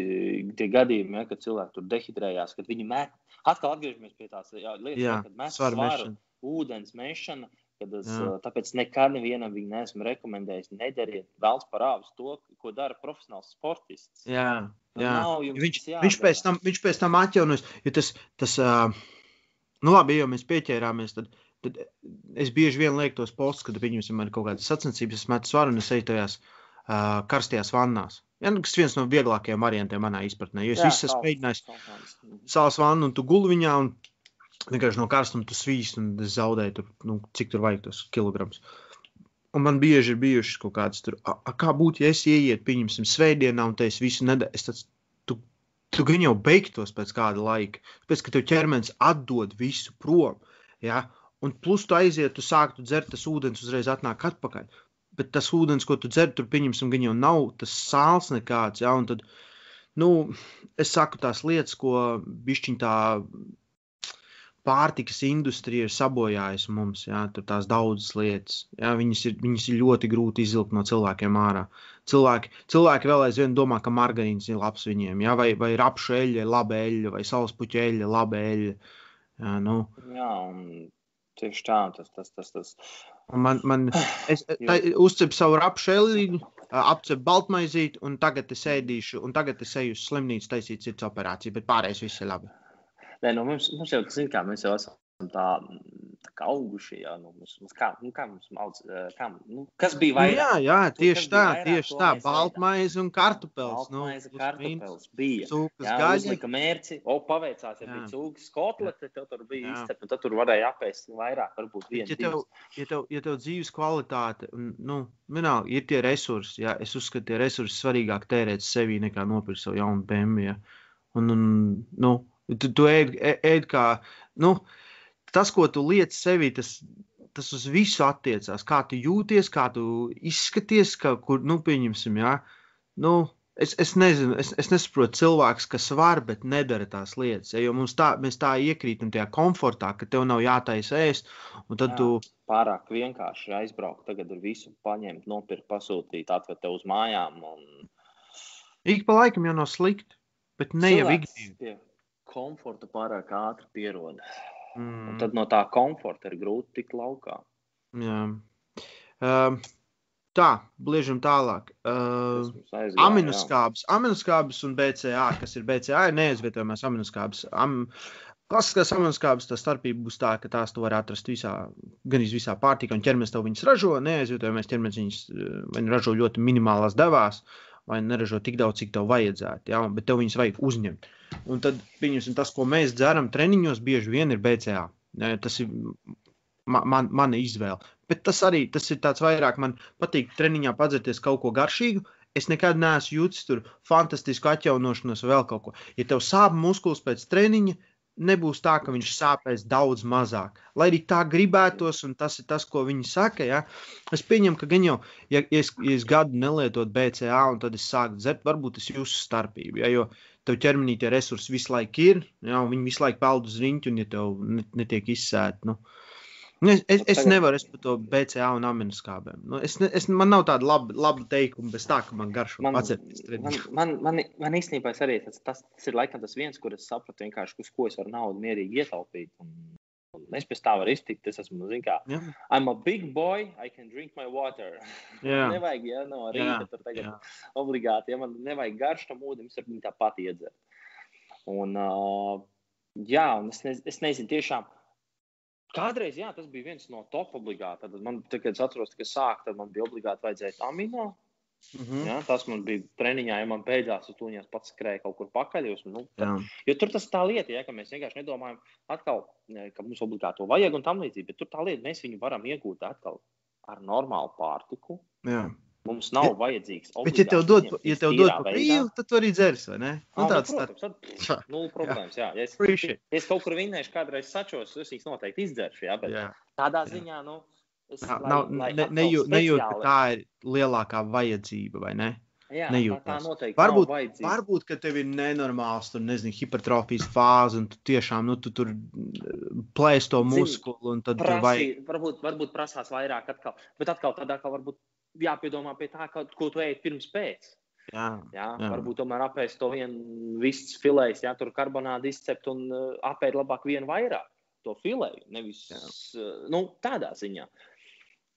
tie gadījumi, jā, kad cilvēki tur dehidrējās, kad viņi met, atkal atgriežamies pie tās jā, lietas, jā, kad met svaru, ūdens mešana. Kad es, Jā. tāpēc nekad nevienam viņu neesmu rekomendējis. Nedariet vēlams parādus to, ko dara profesionāls sportists. Jā, jā. Viņš, viņš, pēc tam, viņš pēc tam atjaunojas. Tas, tas, nu labi, ja mēs pieķērāmies, tad, tad es bieži vien lieku tos postus, kad viņiem ir kaut kādas sacensības, es metu svaru un es eju tajās karstajās vannās. Ja, nu, tas ir viens no vieglākajiem variantiem manā izpratnē. Jo es visu esmu mēģinājis sāls vannu un tu guli viņā. Un, vienkārši no karstuma tu svīst un zaudēji tur, nu, cik tur vajag tos kilogramus. Un man bieži ir bijušas kaut kādas tur, a, a, kā būtu, ja es ieiet, pieņemsim, svētdienā un te es visu nedēļu, es tāds, tu, tu gan jau beigtos pēc kāda laika, pēc, ka tev ķermenis atdod visu prom, ja, un plus tu aiziet, tu sāktu dzert, tas ūdens uzreiz atnāk atpakaļ, bet tas ūdens, ko tu dzer, tur pieņemsim, gan jau nav tas sāls nekāds, ja, un tad, nu, es saku tās lietas, ko bišķiņ tā pārtikas industrija ir sabojājusi mums. Jā, tur tās daudzas lietas. Jā, viņas, ir, viņas ir ļoti grūti izvilkt no cilvēkiem ārā. Cilvēki, cilvēki vēl aizvien domā, ka margarīns ir labs viņiem, jā, vai, vai rapšu eļļa laba eļļa, vai saulespuķa eļļa laba eļļa. Jā, nu. jā, tieši tā, tas, tas, tas. tas. Man, man, es uzcepu savu rapšu eļļu, apcepu baltmaizīti, un tagad es ēdīšu, un tagad es eju uz slimnīcu taisīt cits operāciju, bet pārējais viss ir labi. Nē, nu, mums, mums jau tas ir kā mēs jau esam tā, tā kā auguši. Jā, nu, mums, mums kā, nu, kā mums maudz, kā, nu, kas bija vairāk? Nu, jā, jā, Nu, tieši tā, vairāk, tieši tā. Baltmaize un kartupels. Nu, Baltmaize, plus kartupeļs bija. Cūkas Jā, gaļa. uzlika mērci. O, paveicās, ja Jā. bija cūkas kotlete, tev tur bija Jā. izcepta, tad tur varēja apēst vairāk, varbūt vienu, Ja tev, ja, tev, ja tev dzīves kvalitāte, un, nu, vienalga, ir tie resursi, jā, es uzskatu, tie resursi svarīgāk tērēt sevī nekā nopirkt savu jaunu BMW. Ja. Un, un, nu, tu, tu ēd, ēd kā, nu, tas, ko tu liec sevī, tas, tas uz visu attiecās. Kā tu jūties, kā tu izskaties, kā, kur, nu, pieņemsim, jā. Nu, Es, es nezinu, es, es nesaprotu cilvēku, kas var, bet nedara tās lietas. Ja, jo tā, mēs tā iekrītam tajā komfortā, ka tev nav jātaisa ēst, Jā. tu Pārāk vienkārši aizbraukt, tagad ir visu paņemt, nopirkt, pasūtīt, atvest tev uz mājām. Un... Ik pa laikam jau nav slikti, bet ne jau Cilvēks ikdienā. Komforta pārāk ātri pierod. Un Mm, tad no tā komforta ir grūti tikt laukā. jā. um, tā, bliežam tālāk. Tas Uh, aminoskābes, aminoskābes un BCA, kas ir BCA, ir neaizvietojamās aminoskābes. Am, Klasiskās aminoskābes tā starpība būs tā, ka tās tu vari atrast visā, gan iz visā pārtikā, un ķermenis tev viņas ražo. Neaizvietojamais ķermenis viņas eh, vai nu ražo ļoti minimālās devās, vai neražo tik daudz, cik tev vajadzētu. Ja? Bet tev viņas vajag uzņemt. Un tad, pieņemsim, tas, ko mēs dzeram treniņos, bieži vien ir BCA. Tas ir ma- man, mana izvēle. Bet tas arī tas ir tāds vairāk, man patīk treniņā padzerties kaut ko garšīgu. Es nekad neesmu jūtis tur fantastisku atjaunošanos vai vēl kaut ko. Ja tev sāp muskulis pēc treniņa, nebūs tā, ka viņš sāpēs daudz mazāk. Lai arī tā gribētos, un tas ir tas, ko viņi saka. Ja? Es pieņemu, ka gan jau, ja, ja, es, ja es gadu nelietot BCA, un tad es sāku dzert, varbūt es jūsu starpību. Ja? Jo tev ķermenī tie resursi visu laiku ir, ja? un viņi visu laiku peld uz riņķa, un ja tev ne- netiek izsēta. Nu. Nu, Es, es, es tagad- nevaru es par to BCA un aminoskābēm. Nu, es, ne- es, man nav tāda laba, laba teikuma, bez tā, ka man garšo Man, man, man, man, man īstenībā es arī tas, tas, tas ir laikam tas viens, kur es sapratu, uz ko es varu naudu mierīgi ietaupīt. Un, es pēc tā varu iztikt. Es esmu, zin kā, Jā, I'm a big boy, I can drink my water. jā, nevajag, ja no rīta Jā, tur tagad jā. obligāti, ja man nevajag garšu tam ūdenim, es varu viņu tāpat iedzert. Un, uh, jā, un es, ne, es nezinu, tiešām. Kādreiz, jā, tas bija viens no top obligāti. Tad man, tad, kad es atceros, ka sāk, tad man bija obligāti vajadzēja amino. Mhm. Ja? Tas man bija treniņā, ja man beidzās, es tuņās pats skrēju kaut kur pakaļ. Jūs, nu, tad, jā. jo tur tas tā lieta, ja, ka mēs vienkārši nedomājam, atkal, ne, ka mums obligāti to vajag un tam līdzīgi. Bet tur tā lieta, mēs viņu varam iegūt atkal ar normālu pārtiku. jā. Mums nav ja, vajadzīgs. Bet, ja tev dod, ja tev dod pa veidā. brīvu, tad tu arī dzers, vai ne? Nu, Ah, tāds nu, tā, protams, tad nulle problēmas. Jā. Ja es, appreciate. ja es kaut kur vinnēšu, kādreiz sačos, es viņus noteikti izdzeršu. Jā, bet Jā. tādā jā. ziņā, nu, es Nav, lai- nav, lai ne, atkal nejūt, ka tā ir lielākā vajadzība, vai ne? Jā, tā, tā nejūtās. noteikti Varbūt- nav. Varbūt, ka tev ir nenormāls, tur, nezinu, hipertrofijas fāze, un tu tiešām, nu, tu tur plēs to muskuli, un tad tur vajag. Prasī, varbūt, varbūt prasās vairāk, atkal, bet atkal tādā kā varbūt jāpiedomā pie tā, ka, ko tu ej pirms pēc. Jā, Jā, Jā. varbūt tomēr apēst to vienu visu filēs, jā, tur karbonādi izcept un uh, apēst labāk vienu vairāk to filēju. Nevis uh, nu, tādā ziņā.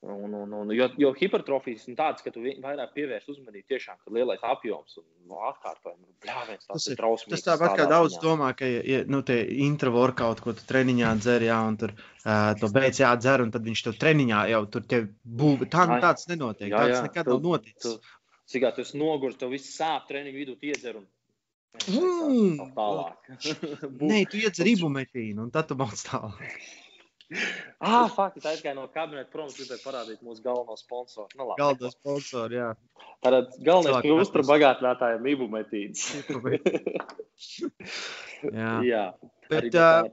Un, un, un, jo, jo hipertrofijas ir tāds, ka tu vairāk pievērsi uzmanību tiešām, kad lielais apjoms un no atkārtojumi ir bļāviens. Tas ir- trausmīgs. Tas tāpat kā daudz ziņā. domā, ka ja, nu, tie intravorkaut, ko tu treniņā dzer, jā, un tur uh, to beidz jādzer, un tad viņš tev treniņā jau tur tev būvē. Tā nu tāds nenotiek. Jā, Tāds jā, nekad tu- nav noticis. Tu, cik tu esi nogurs, tev viss sāp, treniņu vidū iedzer un Mm. tā tālāk. Nē, tu iedzer ibumetīnu, un tad tu māc tālāk. Ah, faktiski tā aizgāja no kabineta prom, gribēju parādīt mūsu galveno sponsoru. Nu, labi, Galda sponsori, jā. Tātad galvenais kļūst par bagātinātājiem ibumetīns. jā. Jā, Bet, uh,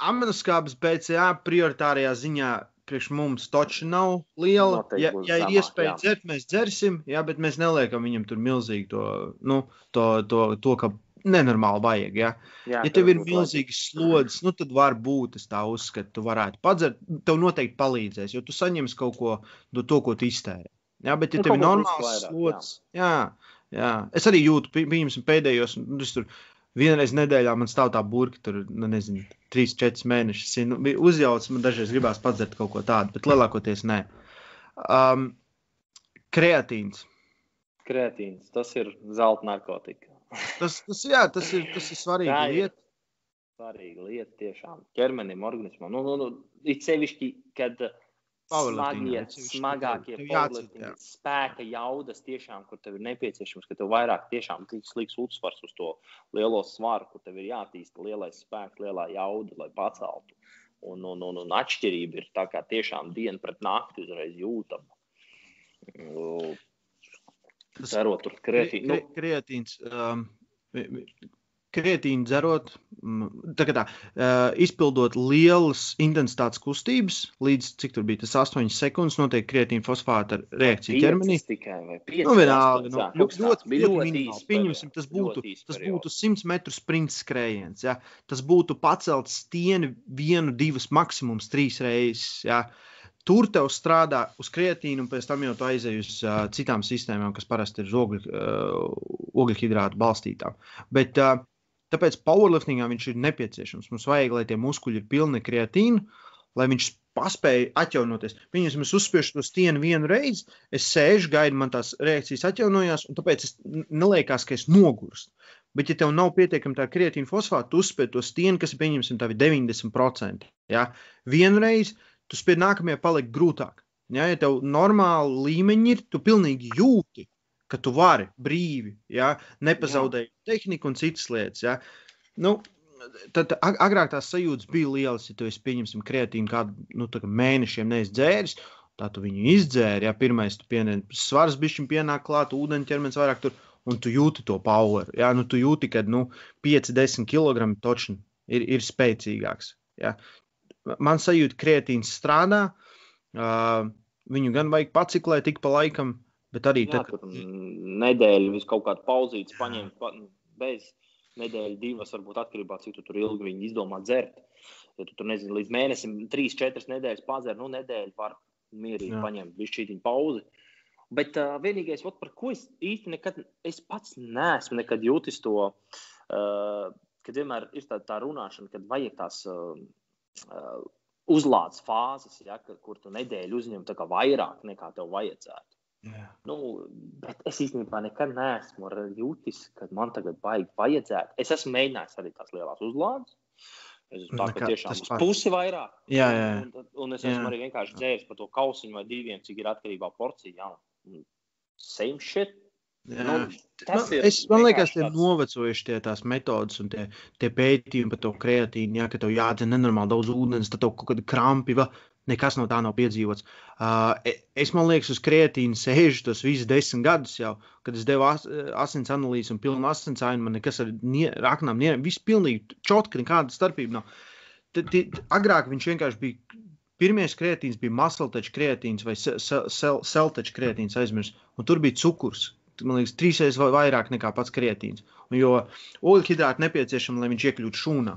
Aminoskābes BCA prioritārajā ziņā priekš mums taču nav liela. Noteikti Ja, ja ir iespēja jā. dzert, mēs dzersim, jā, bet mēs neliekam viņam tur milzīgi to, nu, to, to, to ka nenormāli vajag. Jā. jā, Ja tev ir būtu milzīgas slodzes, nu, tad var būt, es tā uzskatu, tu varētu padzert. Tev noteikti palīdzēs, jo tu saņemsi kaut ko no to, ko tu iztērē. Jā, bet ja Nu, tev ir normāls vairāk, slodzes, jā, jā. Es arī jūtu, pi- pieņemsim, pēdējos, nu, tur vienreiz nedēļā man stāv tā burka, tur, nu, nezinu, 3-4 mēnešus. Nu, uzjauts, man dažreiz gribās padzert kaut ko tādu, bet lielākoties nē. Um, kreatīns. Kreatīns, tas ir zelta narkotika. Tas, tas, jā, tas ir, tas ir svarīgi Tā ir. lieta. svarīga lieta tiešām ķermenim, organismam. Nu, nu, nu, it sevišķi, kad smagie, smagākie powerlifting spēka jaudas tiešām, kur tev ir nepieciešams, ka tev vairāk tiešām tiks liks uzsvars uz to lielo svaru, kur tev ir jātīsta lielais spēks, lielā jauda, lai paceltu. Un, un, un, un atšķirība ir tā kā tiešām diena pret nakti uzreiz jūtama. Cerot tur kreatīnu. Nu, kreatīns. Um, Kreatīnu dzerot, tā tā, uh, izpildot lielas intensitātes kustības, līdz cik tur bija tas 8 sekundes, notiek kreatīna fosfāta reakcija ķermenī. Tikai vai 5? Nu, vienalga, nu, ļoti, ļoti, ļoti minimāli. Pieņemsim, tas būtu, tas būtu 100 metru sprints skrējiens. Ja? Tas būtu pacelt stieni vienu, divas, maksimums trīs reizes. Ja? Tur tev strādā uz kreatīnu, un pēc tam jau tu aizej uz uh, citām sistēmām, kas parasti ir uz ogļu, uh, ogļu hidrātu balstītām. Bet, uh, Tāpēc powerliftingā viņš ir nepieciešams. Mums vajag, lai tie muskuļi ir pilni kreatīna, lai viņš paspēja atjaunoties. Viņus es uzspiežu to stieni vienu reizi, es sēžu, gaidu, man tās reakcijas atjaunojās, un tāpēc es neliekas, ka es nogurstu. Bet, ja tev nav pietiekami tā kreatīna fosfāta, tu uzspēj to stieni, kas ir pieņemsim tavi 90%. Ja? Vienreiz tu spēj nākamajā palikt grūtāk. Ja, ja tev normāli līmeņi ir, tu pilnīgi jūti, ka tu vari brīvi, ja, nepazaudēt tehniku un citas lietas. Ja. Nu, tad agrāk tās sajūtas bija lielas, ja tu esi pieņemsim kreatīnu kādu nu, mēnešiem neizdzēris. Tā tu viņu izdzēri, ja pirmais tu pienāc, svars bišķiņ pienāk klāt, ūdeņa ķermenis vairāk tur, un tu jūti to power. Ja, nu, tu jūti, ka nu, 5-10 kg točni ir, ir spēcīgāks. Ja. Man sajūta, ka kreatīns strādā, uh, viņu gan vajag paciklēt tik pa laikam, Bet arī Jā, tad, kad nedēļa vis kaut kāda pauzītes paņemt pa, bez nedēļas, divas, varbūt atkarībā no cik tu tur ilgi viņi izdomā dzert. Ja tu tur nezini, līdz mēnesim, trīs, četras nedēļas pazēr, nu nedēļu var mierīgi Jā. paņemt višķītiņu pauzi. Bet uh, vienīgais, ot, par ko es īsti nekad, es pats neesmu nekad jūtis to, uh, kad vienmēr ir tā, tā runāšana, kad vajag tās uh, uzlādes fāzes, ja, kur tu nedēļu uzņem vairāk nekā tev vajadzētu. Jā. Nu, bet es īstenībā nekad neesmu jūtis, ka man tagad baigi vajadzētu. Es esmu mēģinājis arī tās lielās uzlādes. Es esmu tā, ka tiešām uz pusi vairāk. Jā, jā. Un, un es esmu jā. arī vienkārši dzēris par to kausiņu vai diviem, cik ir atkarībā porcija. Jā. Same shit. Nu, nu, es, man liekas, tie ir novecojuši tie tās metodas un tie, tie pētījumi par to kreatīnu. Jā, ka tev jādzer nenormāli daudz ūdens, tad tev kaut kāda krampi. Va, Nekas no tā nav piedzīvots. Uh, es man liekas, uz kreatīna sēžu tos visus desmit gadus jau, kad es devu as, asins analīzi un pilnu asins ainu. Man nekas ar raknām, viss pilnīgi čotki, nekāda starpība nav. Tad, tad, agrāk viņš vienkārši bija. Pirmais kreatīns bija masltačs kreatīns vai seltačs kreatīns aizmirst, un tur bija cukurs. Man liekas, trīsreiz vairāk nekā pats kreatīns. Un, jo ogļhidrāti nepieciešami, lai viņš iekļūtu šūnā.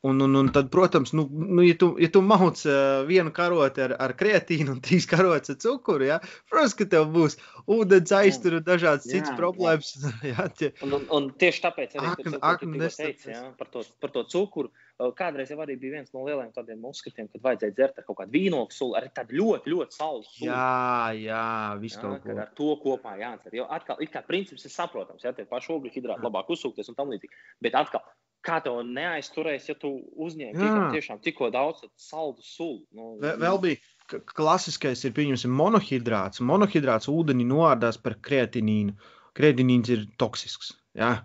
Un, un, un tad, protams, nu, nu, ja, tu, ja tu mauc uh, vienu karoti ar, ar kreatīnu un trīs karotes ar cukuru, ja, protams, ka tev būs ūdens aiztur un dažādas citas problēmas. Jā, tie... un, un, un tieši tāpēc arī ak, tu, ak, tu, tu teici, jā, par, to, par to cukuru. Kādreiz jau arī bija viens no lielajiem tādiem uzskatiem, kad vajadzēja dzert ar kaut kādu vīnogu sulu, arī tādu ļoti, ļoti saldu sulu. Jā, jā, viss kaut ko. Ar to kopā jāatcer. Jo atkal, it kā princips ir saprotams, ja tie paši ogļu hidrāti labāk uzsūkties un tam līdzīgi. Bet atkal, kā tev neaizturēs, ja tu uzņem tiešām tikko daudz saldu sulu. Nu, vēl, vēl bija klasiskais, ir pieņemsim monohidrāts. Monohidrāts ūdeni noārdās par kreatinīnu. Kreatinīns ir toksisks. Ja?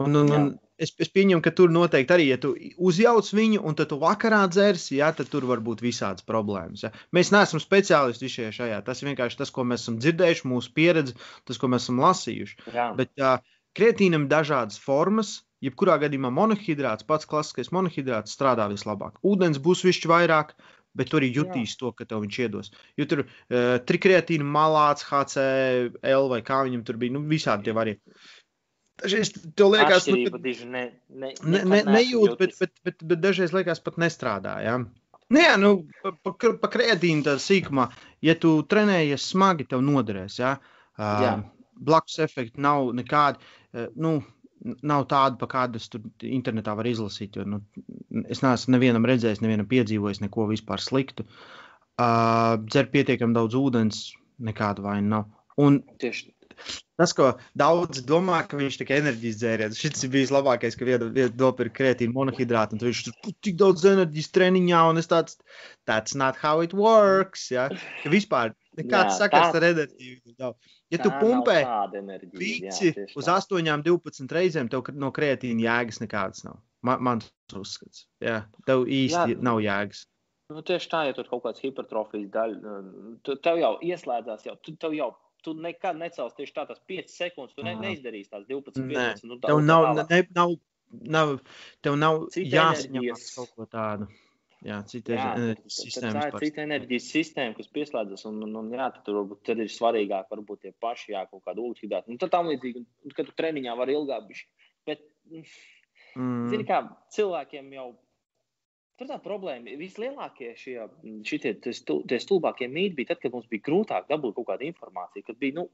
Un, un, un es, es pieņemu, ka tur noteikti arī, ja tu uzjauc viņu un tad tu vakarā dzersi, ja, tad tur var būt visādas problēmas. Ja. Mēs neesam speciālisti šajā, šajā. Tas ir vienkārši tas, ko mēs esam dzirdējuši, mūsu pieredze, tas, ko mēs esam lasījuši. Jā. Bet uh, kreatīnam ir dažādas formas, Jebkurā gadījumā monohidrāts, pats klasiskais monohidrāts strādā vislabāk. Ūdens būs višķi vairāk, bet tur arī jutīs Jā. to, ka tev viņš iedos. Jo tur uh, trikreatīna, malāts, HCL vai kā viņam tur bija, nu visādi tie varianti. Dažreiz tev liekas, ka nu, ne, ne, ne, ne, nejūt, bet, bet, bet, bet dažreiz liekas, pat nestrādā. Ja? Nu, jā, nu, pa, pa, pa kreatīnu tā sīkumā, ja tu trenējies smagi, tev noderēs. Ja? Uh, blakus efekti nav nekādi. Uh, nu, nav tāda, pa kādu es tur internetā varu izlasīt. Jo, nu, es neesmu nevienam redzējis, nevienam piedzīvojis neko vispār sliktu. Uh, dzer pietiekami daudz ūdens, nekāda vaina nav. Un Tieši. Tas, ko daudz domā, ka viņš tikai enerģijas dzēriens. Šis bijis labākais, ka viena dopira kreatīnu monohidrātu, un viņš tur tik daudz enerģijas treniņā, un es tāds, that's not how it works. Ja? Ka vispār nekāds sakars ar enerģiju. Ja tu pumpē pici uz 8, 12 reizēm, tev no kreatīna jēgas nekādas nav. Man, mans uzskats. Jā, tev īsti jā. nav jēgas. Nu, tieši tā, ja tur kaut kāds hipertrofijas daļa, nu, tev jau ieslēdzās, jau, tev jau tu nekad necels tieši tā, tas 5 sekundes. Tu ne, neizdarīsi tās 12, 15. Nu, tā, tev nav, ne, nav, nav, tev nav jāsaņem kaut ko tādu. Jā, cita jā, enerģijas sistēma. Tā ir cita enerģijas sistēma, kas pieslēdzas. Un, un, un jā, tad, varbūt, tad ir svarīgāk, varbūt tie paši, jā, kaut kāda ūdens. Nu, tad tam līdzīgi, kad tu treniņā vari ilgāk. Bet, mm. zini, kā cilvēkiem jau Tur tā problēma vislielākie šie, šitie, tie stulbākie mīti bija tad, kad mums bija grūtāk dabūt kaut kādu informāciju, kad bija, nu,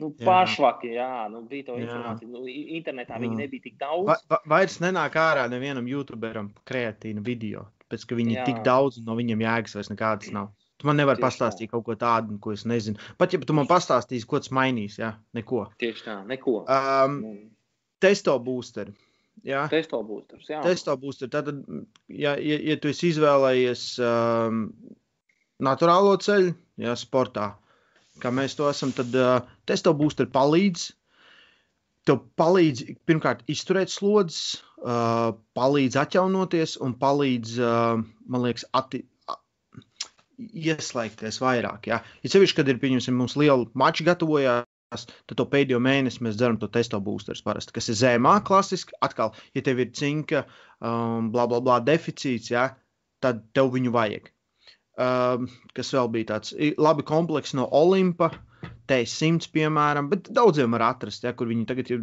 nu pašvaki, jā, nu, bija to informācija. Nu, internetā jā. viņi nebija tik daudz. Va, va, vairs nenāk ārā nevienam youtuberam kreatīnu video, pēc ka viņi jā. tik daudz no viņiem jēgas vairs nekādas nav. Tu man nevari pastāstīt tā. kaut ko tādu, ko es nezinu. Pat ja tu man pastāstīsi, ko tas mainīs, jā, neko. Tieši tā, neko. Um, testo boosteri. Jā, testo boosters. Jā. Testo boosters. Tātad, ja, ja, ja tu esi izvēlējies um, naturālo ceļu, jā, sportā, kā mēs to esam, tad uh, testo boosteri palīdz. Tev palīdz pirmkārt izturēt slodzes, uh, palīdz atjaunoties un palīdz, uh, man liekas, atti, ieslēgties vairāk. Ja, ja sevišķi, kad ir pieņemsim, mums liela mača gatavojās, tad to pēdējo mēnesi mēs dzeram to testo boosterus parasti, kas ir zemā klasiski. Atkal, ja tev ir cinka, um, bla, bla, bla, deficīts, ja, tad tev viņu vajag. Um, kas vēl bija tāds labi komplekss no Olimpa, T100, piemēram, bet daudziem var atrast, ja, kur viņi tagad ir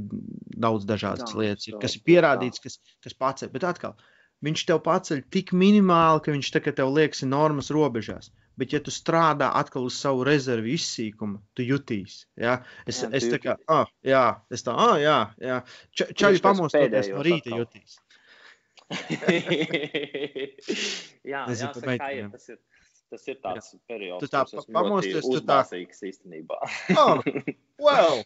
daudz dažādas jā, lietas, ir, kas ir pierādīts, kas, kas paceļ. Bet atkal, viņš tev paceļ tik minimāli, ka viņš tagad tev liekas normas robežās bet ja tu strādā atkal uz savu rezervi izsīkumu, tu jutīsi. Ja? Es, jā, es tā kā, ah, jā, es tā, ah, jā, jā. Č čaļi pamostoties no rīta atkal. jutīs. jā, Nezinu, jāsaka, kā ir, tas ir. Tas ir tāds jā. periods, tu tā pamosties, tu tā īstenībā. oh, well,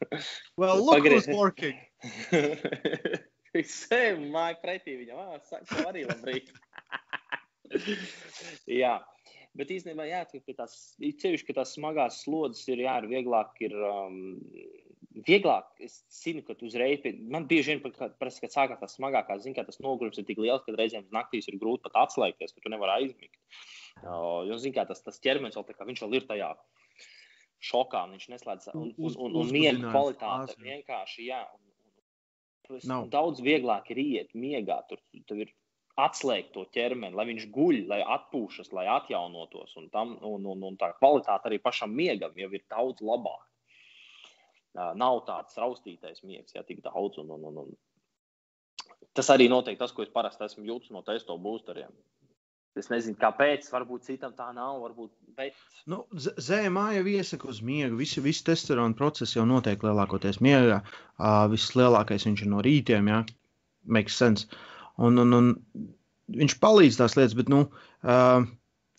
well, look Pagriez. who's working. Es sev māju pretī viņam, ah, saka, arī labrīt. jā, Bet īstenībā, jā, ka tās, ceļš, ka tās smagās slodzes ir, jā, ir vieglāk, ir um, vieglāk. Es zinu, ka uzreiz, man bieži vien, parasti, kad sākās tās smagākās, zinu, ka tas nogurums ir tik liels, ka reizēm naktīs ir grūti pat atslēgties, ka tu nevari aizmigt. Uh, jo, zinu, kā tas, tas ķermenis vēl tā kā viņš vēl ir tajā šokā, viņš neslēdz, un, un, un, un miega kvalitāte vienkārši, jā. Un, un, daudz vieglāk ir iet miegā, tur, tur ir atslēgt to ķermeni, lai viņš guļ, lai atpūšas, lai atjaunotos. Un, tam, un, un, un tā kvalitāte arī pašam miegam jau ir daudz labāka. Nav tāds raustītais miegs, ja tik daudz. Un, un, un, un. Tas arī noteikti tas, ko es parasti esmu jūtis no testo būsteriem. Es nezinu, kāpēc. Varbūt citam tā nav. Varbūt, bet... nu, Zēmā jau iesaka uz miegu. Visi, visi testosterona procesi jau notiek lielākoties miegā. Uh, Vislielākais viņš ir no rītiem. Ja? Makes sense. Un, un, un viņš palīdz tās lietas, bet nu, uh,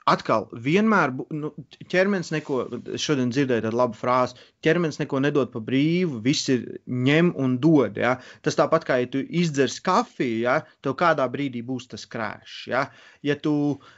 atkal, vienmēr nu, ķermenis neko, šodien dzirdēju tādu labu frāzi, ķermenis neko nedod pa brīvu, viss ir ņem un dod. Ja? Tas tāpat kā, ja tu izdzers kafiju, ja? tev kādā brīdī būs tas krāšs. Ja? Ja tu,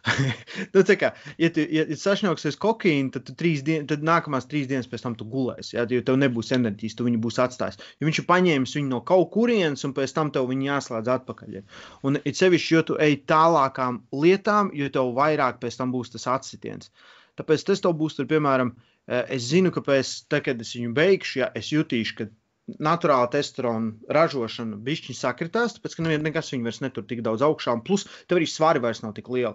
nu, kā, ja tu ja, ja sašņauksies kokaīnu, tad, dien, tad nākamās trīs dienas pēc tam tu gulēsi, ja? jo tev nebūs enerģijas, tu viņu būs atstājis. Jo viņš ir paņēmis viņu no kaut kurienes, un pēc tam tev viņu jāslēdz atpakaļ. Ja? Un it sevišķi, jo tu ej tālākām lietām, jo tev vairāk pēc tam būs tas atsitiens. Tāpēc tas būs, tur, piemēram, Eh, es zinu, ka pēc tam, kad es viņu beigšu, ja es jutīšu, ka naturāla testosterona ražošana bišķiņa sakritās, tāpēc, ka nekas viņu vairs netur tik daudz augšā, un plus tev arī svari vairs nav tik liela.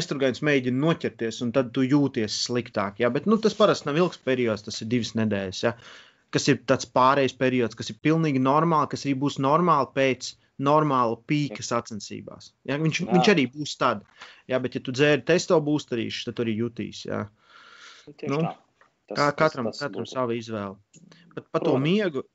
Estrogēns mēģina noķerties, un tad tu jūties sliktāk. Ja? Bet nu, tas parasti nav ilgs periods, tas ir divas nedēļas. Ja? Kas ir tāds pārējais periods, kas ir pilnīgi normāli, kas arī būs normāli pēc normāla pīka sacensībās. Ja? Viņš, Jā. viņš arī būs tad. Ja? Bet, ja tu dzēri testo būsterīšu, tad tu arī jutīs. Ja? Nu, Tas, Kā katram, tas, tas katram sava izvēle. Bet par to miegu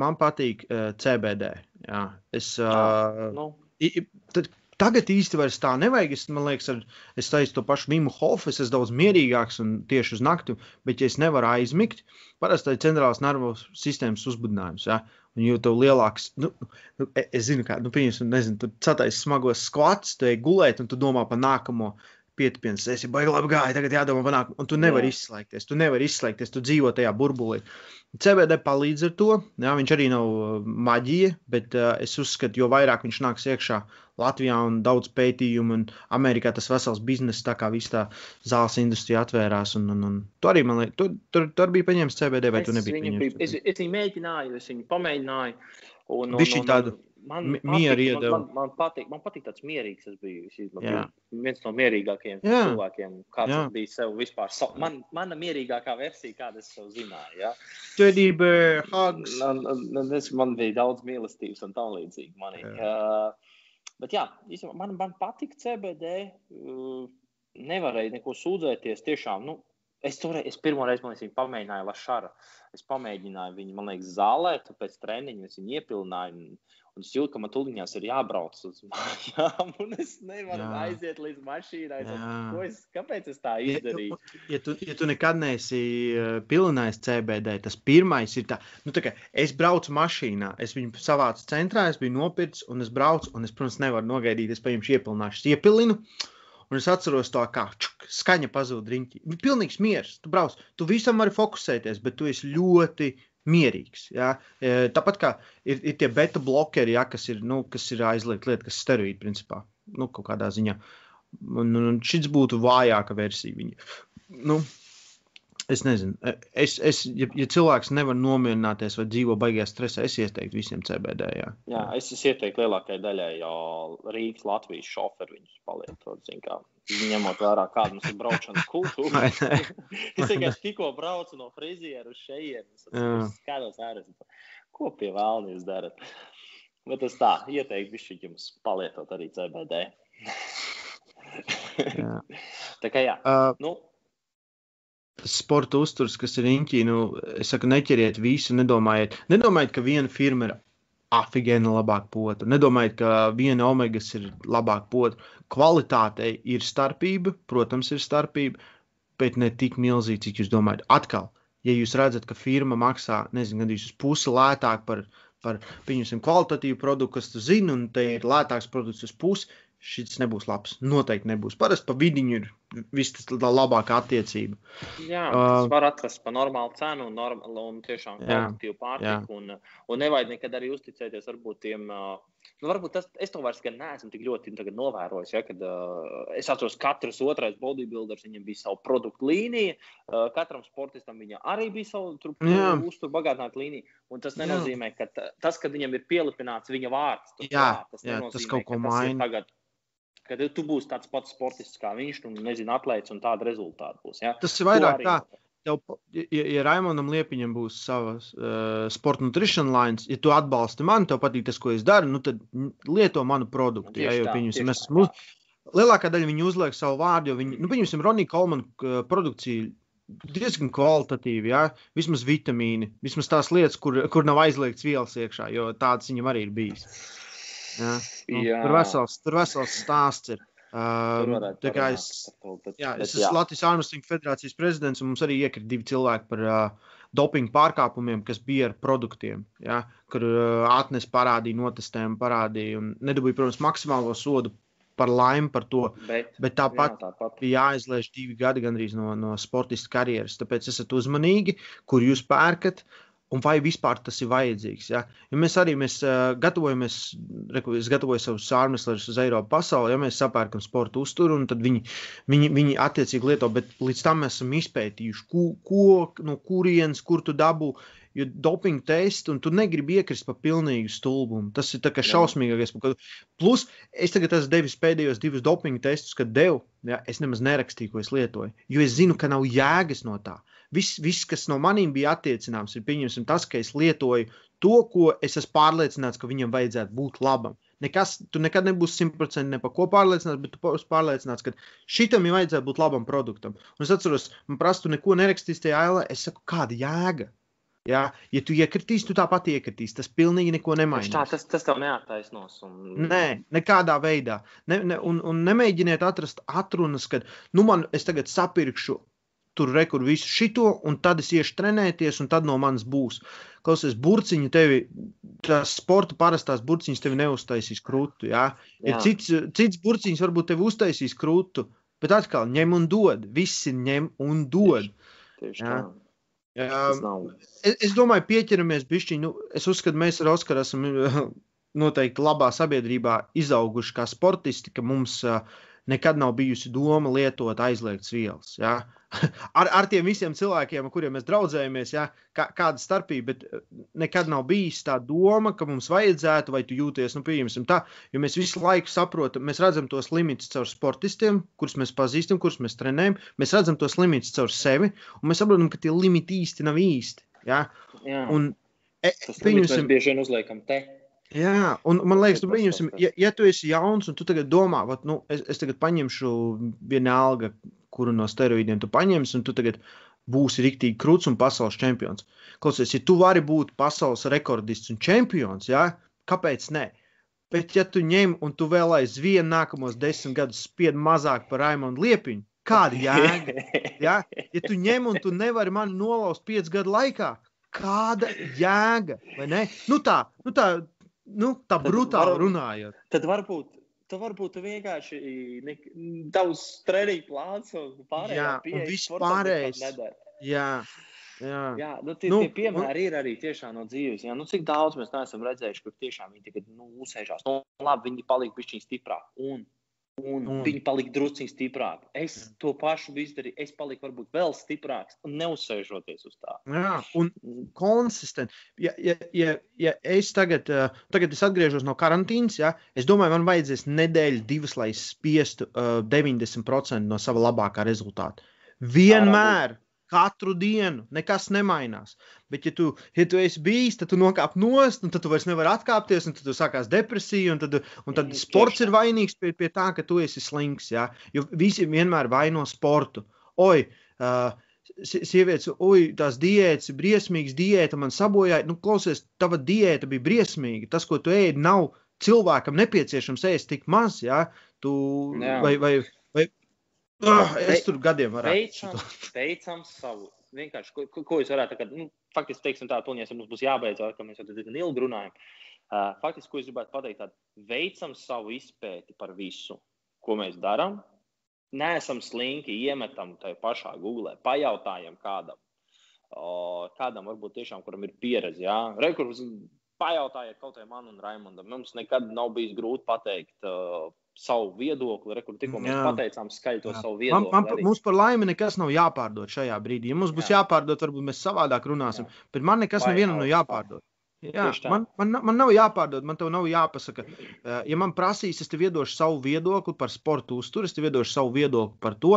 man patīk uh, eh, CBD. Jā. Es, uh, nu. I, tad, Tagad īsti vairs tā nevajag. Es, man liekas, ar, es taisu to pašu Vimu Hofu, es esmu daudz mierīgāks un tieši uz nakti, bet ja es nevaru aizmigt, parasti tā ir centrālās nervu sistēmas uzbudinājums. Ja? Un jo tev lielāks, nu, nu, e, es zinu, kā, nu, pieņemsim, nezinu, tu catais smagos skvats, tu ej gulēt un tu domā par nākamo pietiekams, es jau baigi labi gāju, tagad jādomā panākt, un tu nevari jā. izslēgties, tu nevari izslēgties, tu dzīvo tajā burbulī. CBD palīdz ar to, jā, viņš arī nav uh, maģija, bet uh, es uzskatu, jo vairāk viņš nāks iekšā Latvijā un daudz pētījumu, un Amerikā tas vesels bizness, tā kā viss tā zāles industrija atvērās, un, un, un tu arī, man liekas, tu, tur, tur bija paņēmis CBD, vai es tu nebija paņēmis? Es, es viņu mēģināju, es viņu pamēģināju, un, un, un, un, tādu man, mieru iedeva. Man, man, patīk, man patīk tāds mierīgs. Es biju, es biju viens no mierīgākajiem Jā. cilvēkiem, kāds Jā. bija sev vispār. So, man, mana mierīgākā versija, kādu es sev zināju. Ja? Tedība, hugs. Man, man, man bija daudz mīlestības un tā līdzīgi. Manī. Uh, bet jā, man, man patīk CBD. Uh, nevarēja neko sūdzēties. Tiešām, nu, Es, toreiz, es pirmo reizi liekas, viņu pamēģināju Lašāru. Es pamēģināju viņu, man liekas, zālē, pēc treniņa es viņu iepilnināju. Un es jūtu, ka man tuliņās ir jābrauc uz mājām, un es nevaru Jā. aiziet līdz mašīnai. Es, kāpēc es tā izdarīju? Ja, ja, tu, ja tu nekad neesi uh, pilinājis CBD, tas pirmais ir tā, nu, tā es braucu mašīnā, es viņu savācu centrā, es biju nopircis, un es braucu, un es, protams, nevaru nogaidīt, es paņemšu iepilnāšu, iepilinu. Un es atceros to, kā čuk, skaņa pazuda riņķī. Pilnīgs miers. Tu brauc, tu visam vari fokusēties, bet tu esi ļoti mierīgs. Ja? E, tāpat kā ir, ir tie beta blokeri, ja, kas ir, nu, kas ir aizliegta lieta, kas ir steroīdi principā, nu, kaut kādā ziņā. Un, un šis būtu vājāka versija. Viņa. Nu, Es nezinu, e, es, es, ja, ja cilvēks nevar nomierināties vai dzīvo baigajā stresā, es ieteiktu visiem CBD. Jā, jā es, es ieteiktu lielākajai daļai, jo Rīgas, Latvijas šoferi viņus palietot. Ņemot vērā, kāda mums ir brauciena kultūra. es vienkārši tikko braucu no frizieru uz šejienes. Es skatos ārā, ko pie vēlna jūs darat. Bet es tā ieteiktu visu jums palietot arī CBD. tā kā jā. Uh, nu, sporta uzturs, kas ir riņķī, nu, es saku, neķeriet visu, nedomājiet, nedomājiet ka viena firma ir afigēna labāk potu, nedomājiet, ka viena omegas ir labāk potu. Kvalitātei ir starpība, protams, ir starpība, bet ne tik milzīga, cik jūs domājat. Atkal, ja jūs redzat, ka firma maksā, nezinu, gandrīz pusi lētāk par, par pieņemsim, kvalitatīvu produktu, kas tu zini, un te ir lētāks produkts uz pusi, šis nebūs labs. Noteikti nebūs. Parasti pa vidiņu ir viss tas labākā attiecība. Jā, tas uh, var atrast par normālu cenu un, norm, un tiešām kvalitatīvu pārtiku. Un, un nevajag nekad arī uzticēties varbūt tiem. Nu, varbūt tas, es to vairs neesmu tik ļoti novērojis. Ja, kad, uh, es atceros, ka katrs otrais bodybuilders viņam bija sava produktu līnija. Uh, katram sportistam arī bija sava uzturbagātināta līnija. Un tas nenozīmē, ka tas, ka viņam ir pielipināts viņa vārds, tas, jā, jā, tas, jā, tas kaut ko maina. Tagad kad tu būsi tāds pats sportists kā viņš, un nezinu, atlēts, un tāda rezultāta būs. Ja? Tas ir vairāk tā. Tev, ja, ja Raimondam Liepiņam būs savs uh, sporta nutrition lines, ja tu atbalsti mani, tev patīk tas, ko es daru, nu tad lieto manu produktu. Ja, jo, pieņemsim, es esmu, lielākā daļa viņi uzliek savu vārdu, jo viņi, nu, pieņemsim, Ronija Kolmana produkcija diezgan kvalitatīvi, ja? vismaz vitamīni, vismaz tās lietas, kur, kur nav aizliegts vielas iekšā, jo tādas viņam arī ir bijis. Ja? Nu, jā. tur, vesels, tur vesels stāsts ir. Uh, tā kā es, bet, jā, es esmu Latvijas Armstrong federācijas prezidents, un mums arī iekrita divi cilvēki par uh, dopingu pārkāpumiem, kas bija ar produktiem, ja, kur uh, atnes parādīja, notestējumu parādīja, un nedabūja, protams, maksimālo sodu par laimi par to. Bet, bet tāpat, jā, tāpat bija jāizlaiž divi gadi gandrīz no, no sportista karjeras. Tāpēc esat uzmanīgi, kur jūs pērkat. Un vai vispār tas ir vajadzīgs. Ja, ja mēs arī mēs, uh, gatavojamies, reku, es gatavoju savus sārmeslus uz Eiropu pasauli, ja mēs sapērkam sporta uzturu, un tad viņi, viņi, viņi attiecīgi lieto, bet līdz tam mēs esam izpētījuši, ko, ko no kurienes, kur tu dabū. Jo dopinga tests, un tu negribi iekrist pa pilnīgu stulbumu. Tas ir šausmīgākais. Plus, es tagad esmu devis pēdējos divus dopinga testus, kad devu. Ja, es nemaz nerakstīju, ko es lietoju. Jo es zinu, ka nav jēgas no tā. Viss, viss, kas no maniem bija attiecināms, ir tas, ka es lietoju to, ko es esmu pārliecināts, ka viņam vajadzētu būt labam. Nekas, tu nekad nebūsi simtprocentīgi ne par ko pārliecināts, bet tu būsi pārliecināts, ka šitam jau vajadzētu būt labam produktam. Un es atceros, man prasa, tu neko nerakstīsi tajā ailē. Es saku, kāda jēga? Ja, ja tu iekritīsi, tu tāpat iekritīsi. Tas pilnīgi neko nemainīs. Tā, tas, tas tev neattaisnos. Un... Nē, nekādā veidā. Ne, ne, un, un nemēģiniet atrast atrunas, ka, nu, man es tagad sapirkšu tur rekur visu šito, un tad es iešu trenēties, un tad no manis būs. Klausies, burciņu tevi, tās sporta parastās burciņas tevi neuztaisīs krūtu. Ja? Ir cits, cits burciņš varbūt tevi uztaisīs krūtu, bet atkal ņem un dod. Visi ņem un dod. Tieši, tieši ja? Um, es, es domāju, pieķeramies pišķiņu. Nu, es uzskatu, mēs ar Oskaru esam noteikti labā sabiedrībā izauguši kā sportisti, ka mums uh, nekad nav bijusi doma lietot aizliegtas vielas. Ja? Ar, ar tiem visiem cilvēkiem, ar kuriem mēs draudzējamies, ja? Kā, kāda starpība, bet eh, nekad nav bijis tā doma, ka mums vajadzētu, vai tu jūties, nu, pieņemsim tā, jo mēs visu laiku saprotam, mēs redzam tos limitus caur sportistiem, kurus mēs pazīstam, kurus mēs trenējam, mēs redzam tos limitus caur sevi, un mēs saprotam, ka tie limiti īsti nav īsti. Ja? Jā. Un, e, Tas pieņemsim, bieži vien uzliekam te. Jā, un man liekas, tu pieņemsim, ja, ja tu esi jauns un tu tagad domā, vat, nu, es, es tagad paņemšu vienalga, kuru no steroīdiem tu paņemsi, un tu tagad būsi riktīgi krūts un pasaules čempions. Klausies, ja tu vari būt pasaules rekordists un čempions, jā, kāpēc ne? Bet, ja tu ņem un tu vēl aizvien nākamos desmit gadus spied mazāk par Raimondu Liepiņu, kāda jēga? Ja? ja tu ņem un tu nevari mani nolauzt piecu gadu laikā, kāda jēga? Nu tā, nu tā, nu, tā tad brutāli var, runājot. Tad varbūt. Tu varbūt vienkārši ne, tavs treniņu plāns un pārējais. Jā, un viss pārējais. Jā, jā. jā nu, tie, nu, tie piemēri un... ir arī tiešām no dzīves. Jā, nu, cik daudz mēs neesam redzējuši, kur tiešām viņi tagad nu, uzsēžās. Nu, labi, viņi palika pišķiņi stiprāk. Un Un mm. viņi palika drusku stiprāki. Es mm. to pašu izdarīju. Es paliku varbūt vēl stiprāks, neuzsēžoties uz tā. Jā, un mm. konsistenti. Ja, ja, ja, ja es tagad, uh, tagad es atgriežos no karantīnas, ja, es domāju, man vajadzēs nedēļu, divas, lai es spiestu uh, 90% no sava labākā rezultāta. Vienmēr Katru dienu nekas nemainās. Bet, ja tu, ja tu esi bijis, tad tu nokāp nost, un tad tu vairs nevari atkāpties, un tad sākās depresija, un tad, un tad sports ir vainīgs pie, pie tā, ka tu esi slings. Ja? Jo visi vienmēr vaino sportu. Oi, uh, sievietes, oi, tās diētas briesmīgas, diēta man sabojāja. Nu, klausies, tava diēta bija briesmīga. Tas, ko tu ēdi, nav cilvēkam nepieciešams ēst tik maz. Ja? Tu, Jā. vai, vai, Oh, es tur gadiem varētu. Veicam, veicam savu. Vienkārši, ko, ko es varētu teikt, nu, faktiski, teiksim tā, tuņies, ja mums būs jābeidz, ka mēs jau diezgan ilgi runājam. Uh, faktiski, ko es gribētu pateikt, tad veicam savu izpēti par visu, ko mēs darām. Neesam slinki, iemetam tajā pašā Google, pajautājam kādam. O, kādam varbūt tiešām, kuram ir pieredze, jā, rekurs, pajautājiet kaut vai man un Raimondam. Mums nekad nav bijis grūti pateikt uh, savu viedokli. Rekur, tikko mēs jā. pateicām, skaļi to jā. savu viedokli. Man, man, mums par laimi nekas nav jāpārdod šajā brīdī. Ja mums būs jā. jāpārdod, varbūt mēs savādāk runāsim. Jā. Bet man nekas nevienam nav jāpārdod. Jā, man, man, man nav jāpārdod, man tev nav jāpasaka. Eh, ja man prasīs, es tev iedošu savu viedokli par sporta uzturu, es tev iedošu savu viedokli par to.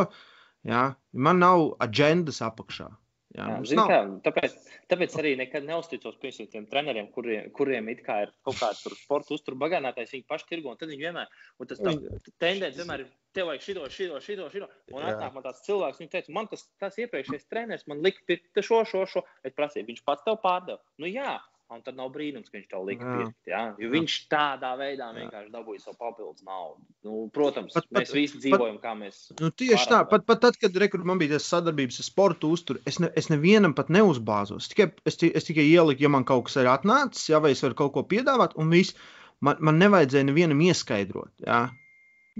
Jā. Man nav agendas apakšā. Jā, Jā, kā, tāpēc, tāpēc arī nekad neusticos tiem treneriem, kuriem, kuriem ir kaut kāds sporta uzturu bagātinātājs. Viņi paši tirgo, un tad viņi vienmēr, un tas tendence vienmēr ir, tev vajag šito, šito, šito, šito. Un atnāk man tāds cilvēks, viņš teica, man tas, tas iepriekšējais treneris man lika pirkt šo, šo, šo. Es prasīju, viņš pats tev pārdeva. Nu jā, Un tad nav brīnums, ka viņš to lika pirkt. Ja? Jo viņš tādā veidā vienkārši dabūja savu papildus naudu. Nu, protams, pat, mēs pat, visi dzīvojam, pat, kā mēs. Nu, tieši tā, pat, pat tad, kad rekur, man bija tas sadarbības ar sportu uzturu, es, ne, es nevienam pat neuzbāzos. Tikai, es, es tikai ieliku, ja man kaut kas ir atnācis, ja vai es varu kaut ko piedāvāt, un viss. Man, man nevajadzēja nevienam ieskaidrot. Ja?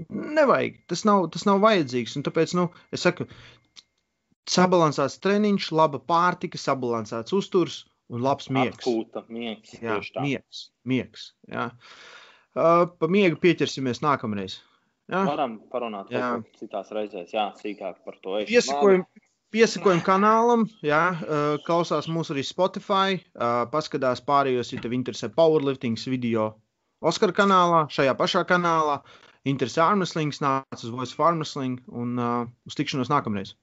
Nevajag. Tas nav, tas nav vajadzīgs. Un tāpēc nu, es saku, sabalansēts treniņš, laba pārtika, sabalansēts uzturs un labs miegs. Atpūta, miegs. Jā, miegs, miegs jā. Uh, pa miegu pieķersimies nākamreiz. Jā? Varam parunāt citās reizēs, jā, sīkāk par to. Piesakojam, piesakojam kanālam, jā, uh, klausās mūs arī Spotify, uh, paskatās pārējos, ja tev interesē powerliftings video Oskar kanālā, šajā pašā kanālā. Interesē armslings, nāc uz Voice of Armsling un uh, uz tikšanos nākamreiz.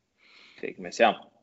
Tiekamies, jā.